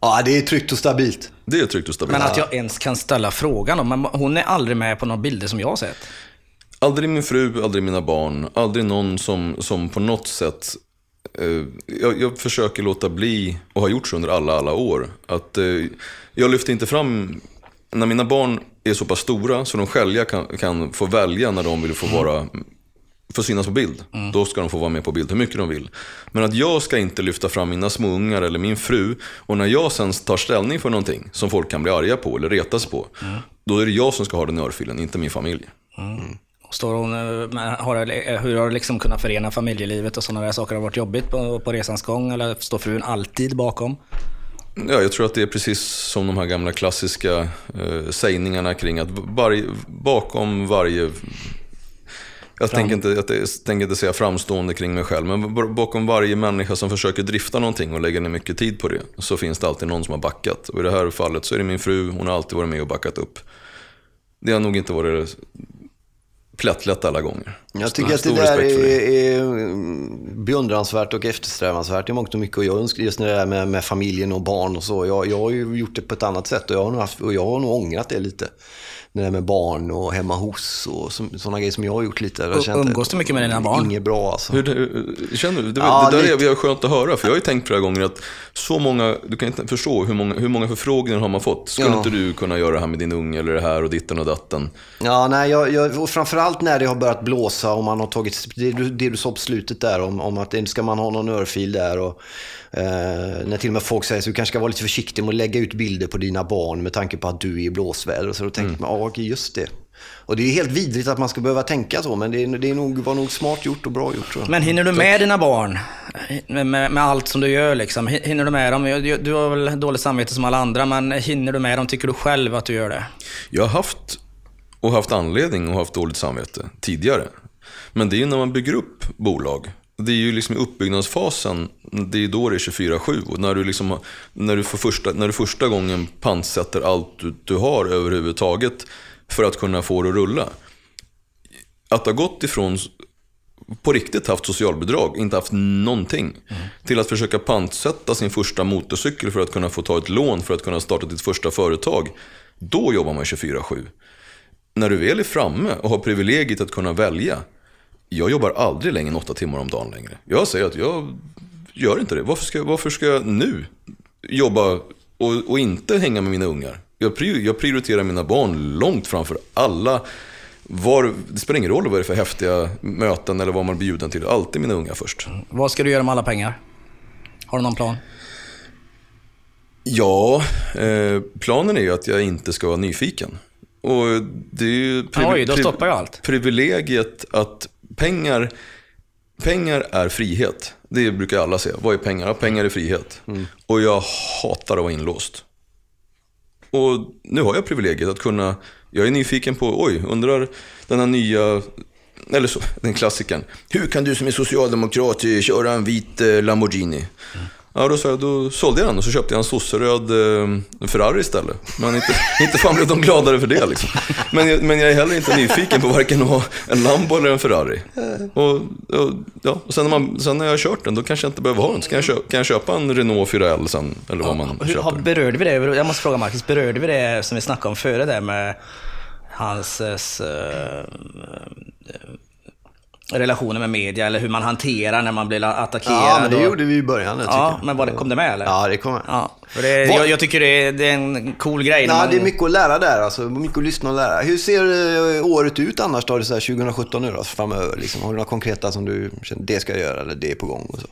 Ja, det är tryggt och stabilt. Det är tryggt och stabilt. Men att jag ens kan ställa frågan om, men hon är aldrig med på några bilder som jag har sett. Aldrig min fru, aldrig mina barn, aldrig någon som, som på något sätt eh, jag, jag försöker låta bli, och har gjort så under alla, alla år, att eh, jag lyfter inte fram, när mina barn är så pass stora så de själva kan, kan få välja när de vill få vara få synas på bild. Då ska de få vara med på bild hur mycket de vill. Men att jag ska inte lyfta fram mina småungar eller min fru. Och när jag sen tar ställning för någonting som folk kan bli arga på eller retas på. Då är det jag som ska ha den örfilen, inte min familj. Står hon, eh, har, det- hur har du liksom kunnat förena familjelivet och sådana där saker? Har varit jobbigt på, på resans gång? Eller står frun alltid bakom? Ja, jag tror att det är precis som de här gamla klassiska eh, sägningarna kring att varje, bakom varje... Jag tänker inte, jag tänker inte säga framstående kring mig själv, men bakom varje människa som försöker drifta någonting och lägger ner mycket tid på det, så finns det alltid någon som har backat. Och i det här fallet så är det min fru, hon har alltid varit med och backat upp. Det har nog inte varit plättlätt alla gånger. Jag tycker att det där är, det. är mm, beundransvärt och eftersträvansvärt i mångt och mycket. Och jag önskar just det där med, med familjen och barn och så. Jag, jag har ju gjort det på ett annat sätt och jag har nog, haft, och jag har nog ångrat det lite. Det där med barn och hemma hos och sådana grejer som jag har gjort lite. Och känt umgås du mycket med dina barn? Inget bra alltså. Hur, hur, känner du? Det, Ja, det där lite. är, är skönt att höra, för jag har ju tänkt flera gånger att så många, du kan inte förstå hur många, hur många förfrågningar har man fått. Skulle Ja. inte du kunna göra det här med din unge eller det här och ditten och datten? Ja, nej, jag, jag, och framförallt när det har börjat blåsa och man har tagit, det, du- det du sa på slutet där om, om att ska man ha någon örfil där och eh, när till och med folk säger så du kanske ska vara lite försiktig med att lägga ut bilder på dina barn med tanke på att du är i blåsväder. Och så då tänker man, ja just det. Och det är helt vidrigt att man ska behöva tänka så, men det, är, det är nog, var nog smart gjort och bra gjort. Tror jag. Men hinner du med dina barn? Med, med, med allt som du gör liksom? Hin- Hinner du med dem? Du, du har väl dåligt samvete som alla andra, men hinner du med dem? Tycker du själv att du gör det? Jag har haft, och haft anledning och haft dåligt samvete tidigare. Men det är ju när man bygger upp bolag. Det är ju liksom i uppbyggnadsfasen, det är ju då det är 24-7. Och när du, liksom, när, du för första, när du första gången pantsätter allt du, du har överhuvudtaget för att kunna få det att rulla. Att ha gått ifrån på riktigt haft socialbidrag, inte haft någonting. Till att försöka pantsätta sin första motorcykel för att kunna få ta ett lån för att kunna starta ditt första företag. Då jobbar man 24-7. När du väl är framme och har privilegiet att kunna välja. Jag jobbar aldrig längre än åtta timmar om dagen längre. Jag säger att jag gör inte det. Varför ska, varför ska jag nu jobba och, och inte hänga med mina ungar? Jag, prior, jag prioriterar mina barn långt framför alla var, det spelar ingen roll vad det är för häftiga möten eller vad man blir bjuden till. Alltid mina unga först. Vad ska du göra med alla pengar? Har du någon plan? Ja, eh, planen är ju att jag inte ska vara nyfiken. Och det är ju privi- Oj, då stoppar ju allt. privilegiet att pengar, pengar är frihet. Det brukar alla säga. Vad är pengar? Ja, pengar är frihet. Mm. Och jag hatar att vara inlåst. Och nu har jag privilegiet att kunna, jag är nyfiken på, oj, undrar den här nya, eller så, den klassikern. Hur kan du som är socialdemokrat köra en vit eh, Lamborghini? Ja, då, sa jag, då sålde jag den och så köpte jag en sosseröd eh, Ferrari istället. Men inte, inte fan blev de gladare för det liksom. Men, jag- men jag är heller inte nyfiken på varken att ha en Lambo eller en Ferrari. Och, och, ja, och sen, när man, sen när jag har kört den, då kanske jag inte behöver ha den. Så kan jag, köpa, kan jag köpa en Renault 4L sen, eller vad man Hur, köper. berörde vi det? Jag måste fråga Marcus, berörde vi det som vi snackade om före där med hans eh, relationer med media eller hur man hanterar när man blir attackerad? Ja, men det och- gjorde vi i början. Jag Ja, tycker. men var det, kom det med eller? Ja, det kom med. Ja, för det, jag, jag tycker det är, det är en cool grej. Nej, man- det är mycket att lära där. Alltså, mycket att lyssna och lära. Hur ser eh, året ut annars då, det så här 2017 nu då, framöver? Liksom? Har du några konkreta som du känner, det ska jag göra eller det är på gång och så?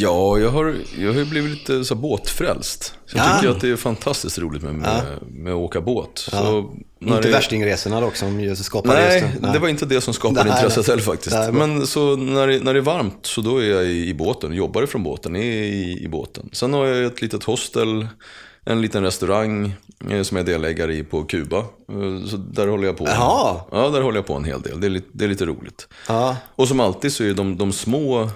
Ja, jag har, jag har ju blivit lite så båtfrälst. Så jag Ja. tycker att det är fantastiskt roligt med, med, med att åka båt. Så när Inte det- värstingresorna dock som ju skapar Nej, just det var inte det som skapade Nej, intresset nej. heller faktiskt. Nej. Men så när det, när det är varmt så då är jag i, i båten, jobbar ifrån båten, är i, i båten. Sen har jag ett litet hostel, en liten restaurang eh, som jag är delägare i på Kuba. Eh, Så där håller jag på. Jaha. Ja, där håller jag på en hel del. Det är lite, det är lite roligt. Ja. Och som alltid så är de, de små,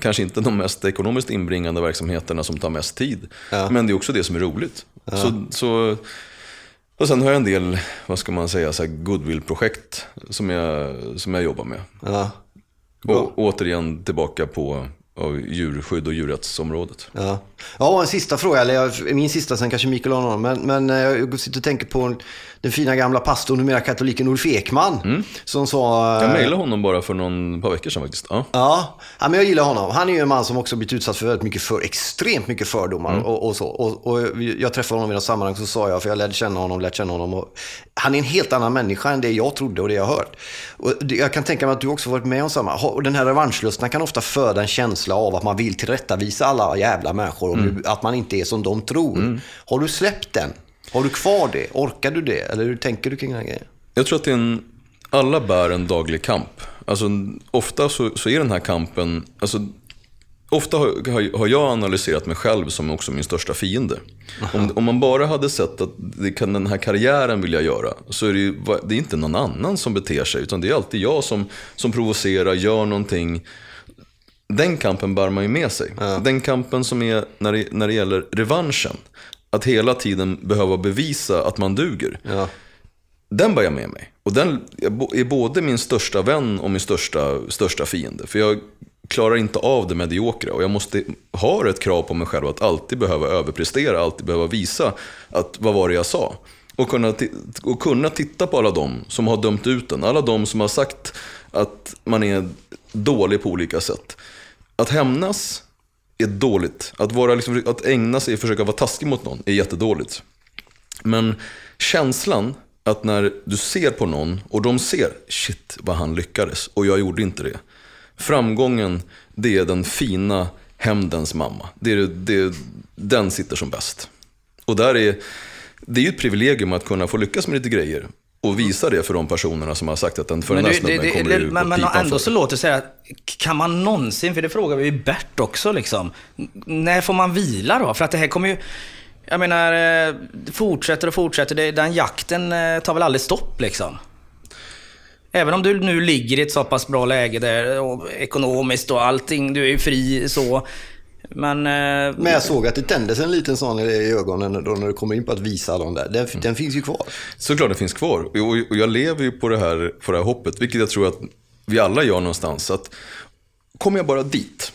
kanske inte de mest ekonomiskt inbringande verksamheterna som tar mest tid. Ja. Men det är också det som är roligt. Så, så, och sen har jag en del, vad ska man säga, goodwill-projekt som jag, som jag jobbar med. Ja. Och återigen tillbaka på av djurskydd och djurrättsområdet. Ja. ja, en sista fråga, eller min sista, sen kanske Mikael har någon. Men, men eh, jag sitter och tänker på den fina gamla pastorn, numera katoliken Ulf Ekman. Som sa... Mm. Jag eh, mejlade honom bara för någon par veckor sedan faktiskt. Ja. Ja, ja, men jag gillar honom. Han är ju en man som också blivit utsatt för väldigt mycket för, extremt mycket fördomar Mm. och, och så. Och, och jag träffade honom i något sammanhang så sa jag, för jag lärde känna honom, lärt känna honom. Och han är en helt annan människa än det jag trodde och det jag hört. Och det, jag kan tänka mig att du också varit med om samma. Och den här revanschlusten kan ofta föda en känsla av att man vill tillrättavisa alla jävla människor. om Mm. Att man inte är som de tror. Har du släppt den? Har du kvar det? Orkar du det? Eller hur tänker du kring den här grejen? Jag tror att det är en, alla bär en daglig kamp. Alltså, ofta så, så är den här kampen, alltså, ofta har, har- jag analyserat mig själv som också min största fiende. Om, om man bara hade sett att det kan, den här karriären vill jag göra, så är det, ju, det är inte någon annan som beter sig, utan det är alltid jag som, som provocerar, gör någonting. Den kampen bär man ju med sig. Den kampen som är när det, när det gäller revanschen. Att hela tiden behöva bevisa att man duger. Ja. Den bär jag med mig. Och den är både min största vän och min största, största fiende. För jag klarar inte av det mediokra. Och jag måste ha ett krav på mig själv att alltid behöva överprestera, alltid behöva visa att vad var det jag sa. Och kunna, och kunna titta på alla de som har dömt ut den. Alla de som har sagt att man är dålig på olika sätt. Att hämnas är dåligt. Att, vara liksom, att ägna sig och försöka vara taskig mot någon är jättedåligt. Men känslan att när du ser på någon och de ser, shit vad han lyckades och jag gjorde inte det. Framgången, det är den fina hämndens mamma. Det är, det, den sitter som bäst. Och där är, det är ju ett privilegium att kunna få lyckas med lite grejer. Och visa det för de personerna som har sagt att den för den här snubben kommer det, du men, men ändå för. så låter det så här, kan man någonsin, för det frågar vi ju Bert också liksom. När får man vila då? För att det här kommer ju, jag menar, eh, det fortsätter och fortsätter. Det, den jakten eh, tar väl aldrig stopp liksom. Även om du nu ligger i ett så pass bra läge där, och ekonomiskt och allting, du är ju fri så. Men... eh, Men jag såg att det tändes en liten sån i ögonen då när du kommer in på att visa alla de där. Den, den finns ju kvar. Såklart det finns kvar. Och, jag lever ju på det, här, på det här hoppet, vilket jag tror att vi alla gör någonstans. Att kommer jag bara dit,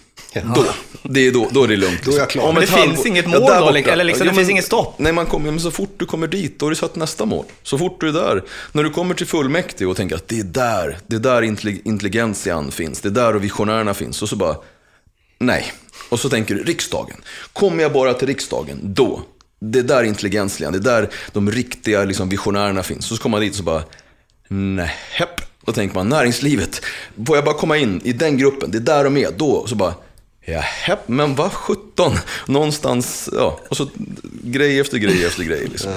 då, det är då, då är det lugnt. Då är jag klar. Om Men det finns inget mål där då, eller liksom, det finns inget stopp. Nej, man kommer, men så fort du kommer dit, då har du satt nästa mål. Så fort du är där, när du kommer till fullmäktige och tänker att det är där, det är där intellig- intelligentian finns, det är där och visionärerna finns. Och så bara, nej. Och så tänker du, riksdagen. Kommer jag bara till riksdagen, då. Det är där intelligentian, det är där de riktiga liksom, visionärerna finns. Så kommer man dit och så bara, nej. Då tänker man, näringslivet, får jag bara komma in i den gruppen, det är där de är, då. Så bara, Ja, men vad sjutton. Någonstans, ja. Och så grej efter grej efter grej. Liksom.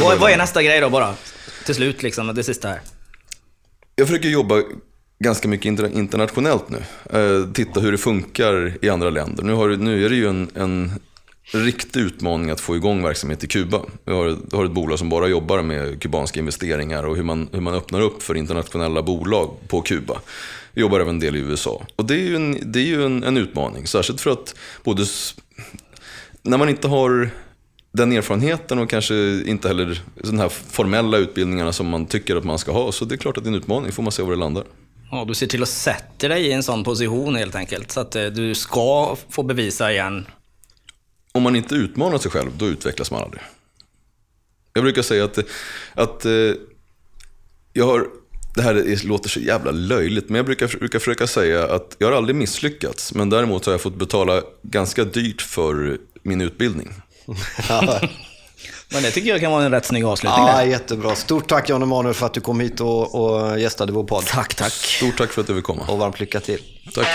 Vad, vad är nästa grej då bara? Till slut liksom, det sista här. Jag försöker jobba ganska mycket internationellt nu. Eh, titta hur det funkar i andra länder. Nu, har, nu är det ju en, en riktig utmaning att få igång verksamhet i Kuba. Vi har, har ett bolag som bara jobbar med kubanska investeringar och hur man, hur man öppnar upp för internationella bolag på Kuba. Vi jobbar även en del i USA. Och det är ju en, det är ju en, en utmaning, särskilt för att både när man inte har den erfarenheten och kanske inte heller de här formella utbildningarna som man tycker att man ska ha. Så det är klart att det är en utmaning, får man se var det landar. Ja, du ser till att sätta dig i en sån position helt enkelt. Så att eh, du ska få bevisa igen. Om man inte utmanar sig själv, då utvecklas man aldrig. Jag brukar säga att, att eh, jag har, det här är- låter så jävla löjligt, men jag brukar, brukar försöka säga att jag har aldrig misslyckats, men däremot har jag fått betala ganska dyrt för min utbildning. Men det tycker jag kan vara en rätt snygg avslutning ja, där. jättebra. Stort tack Jan Emanuel för att du kom hit och, och gästade vår podd. Tack, tack. Stort tack för att du vill komma. Och varmt lycka till. Tack.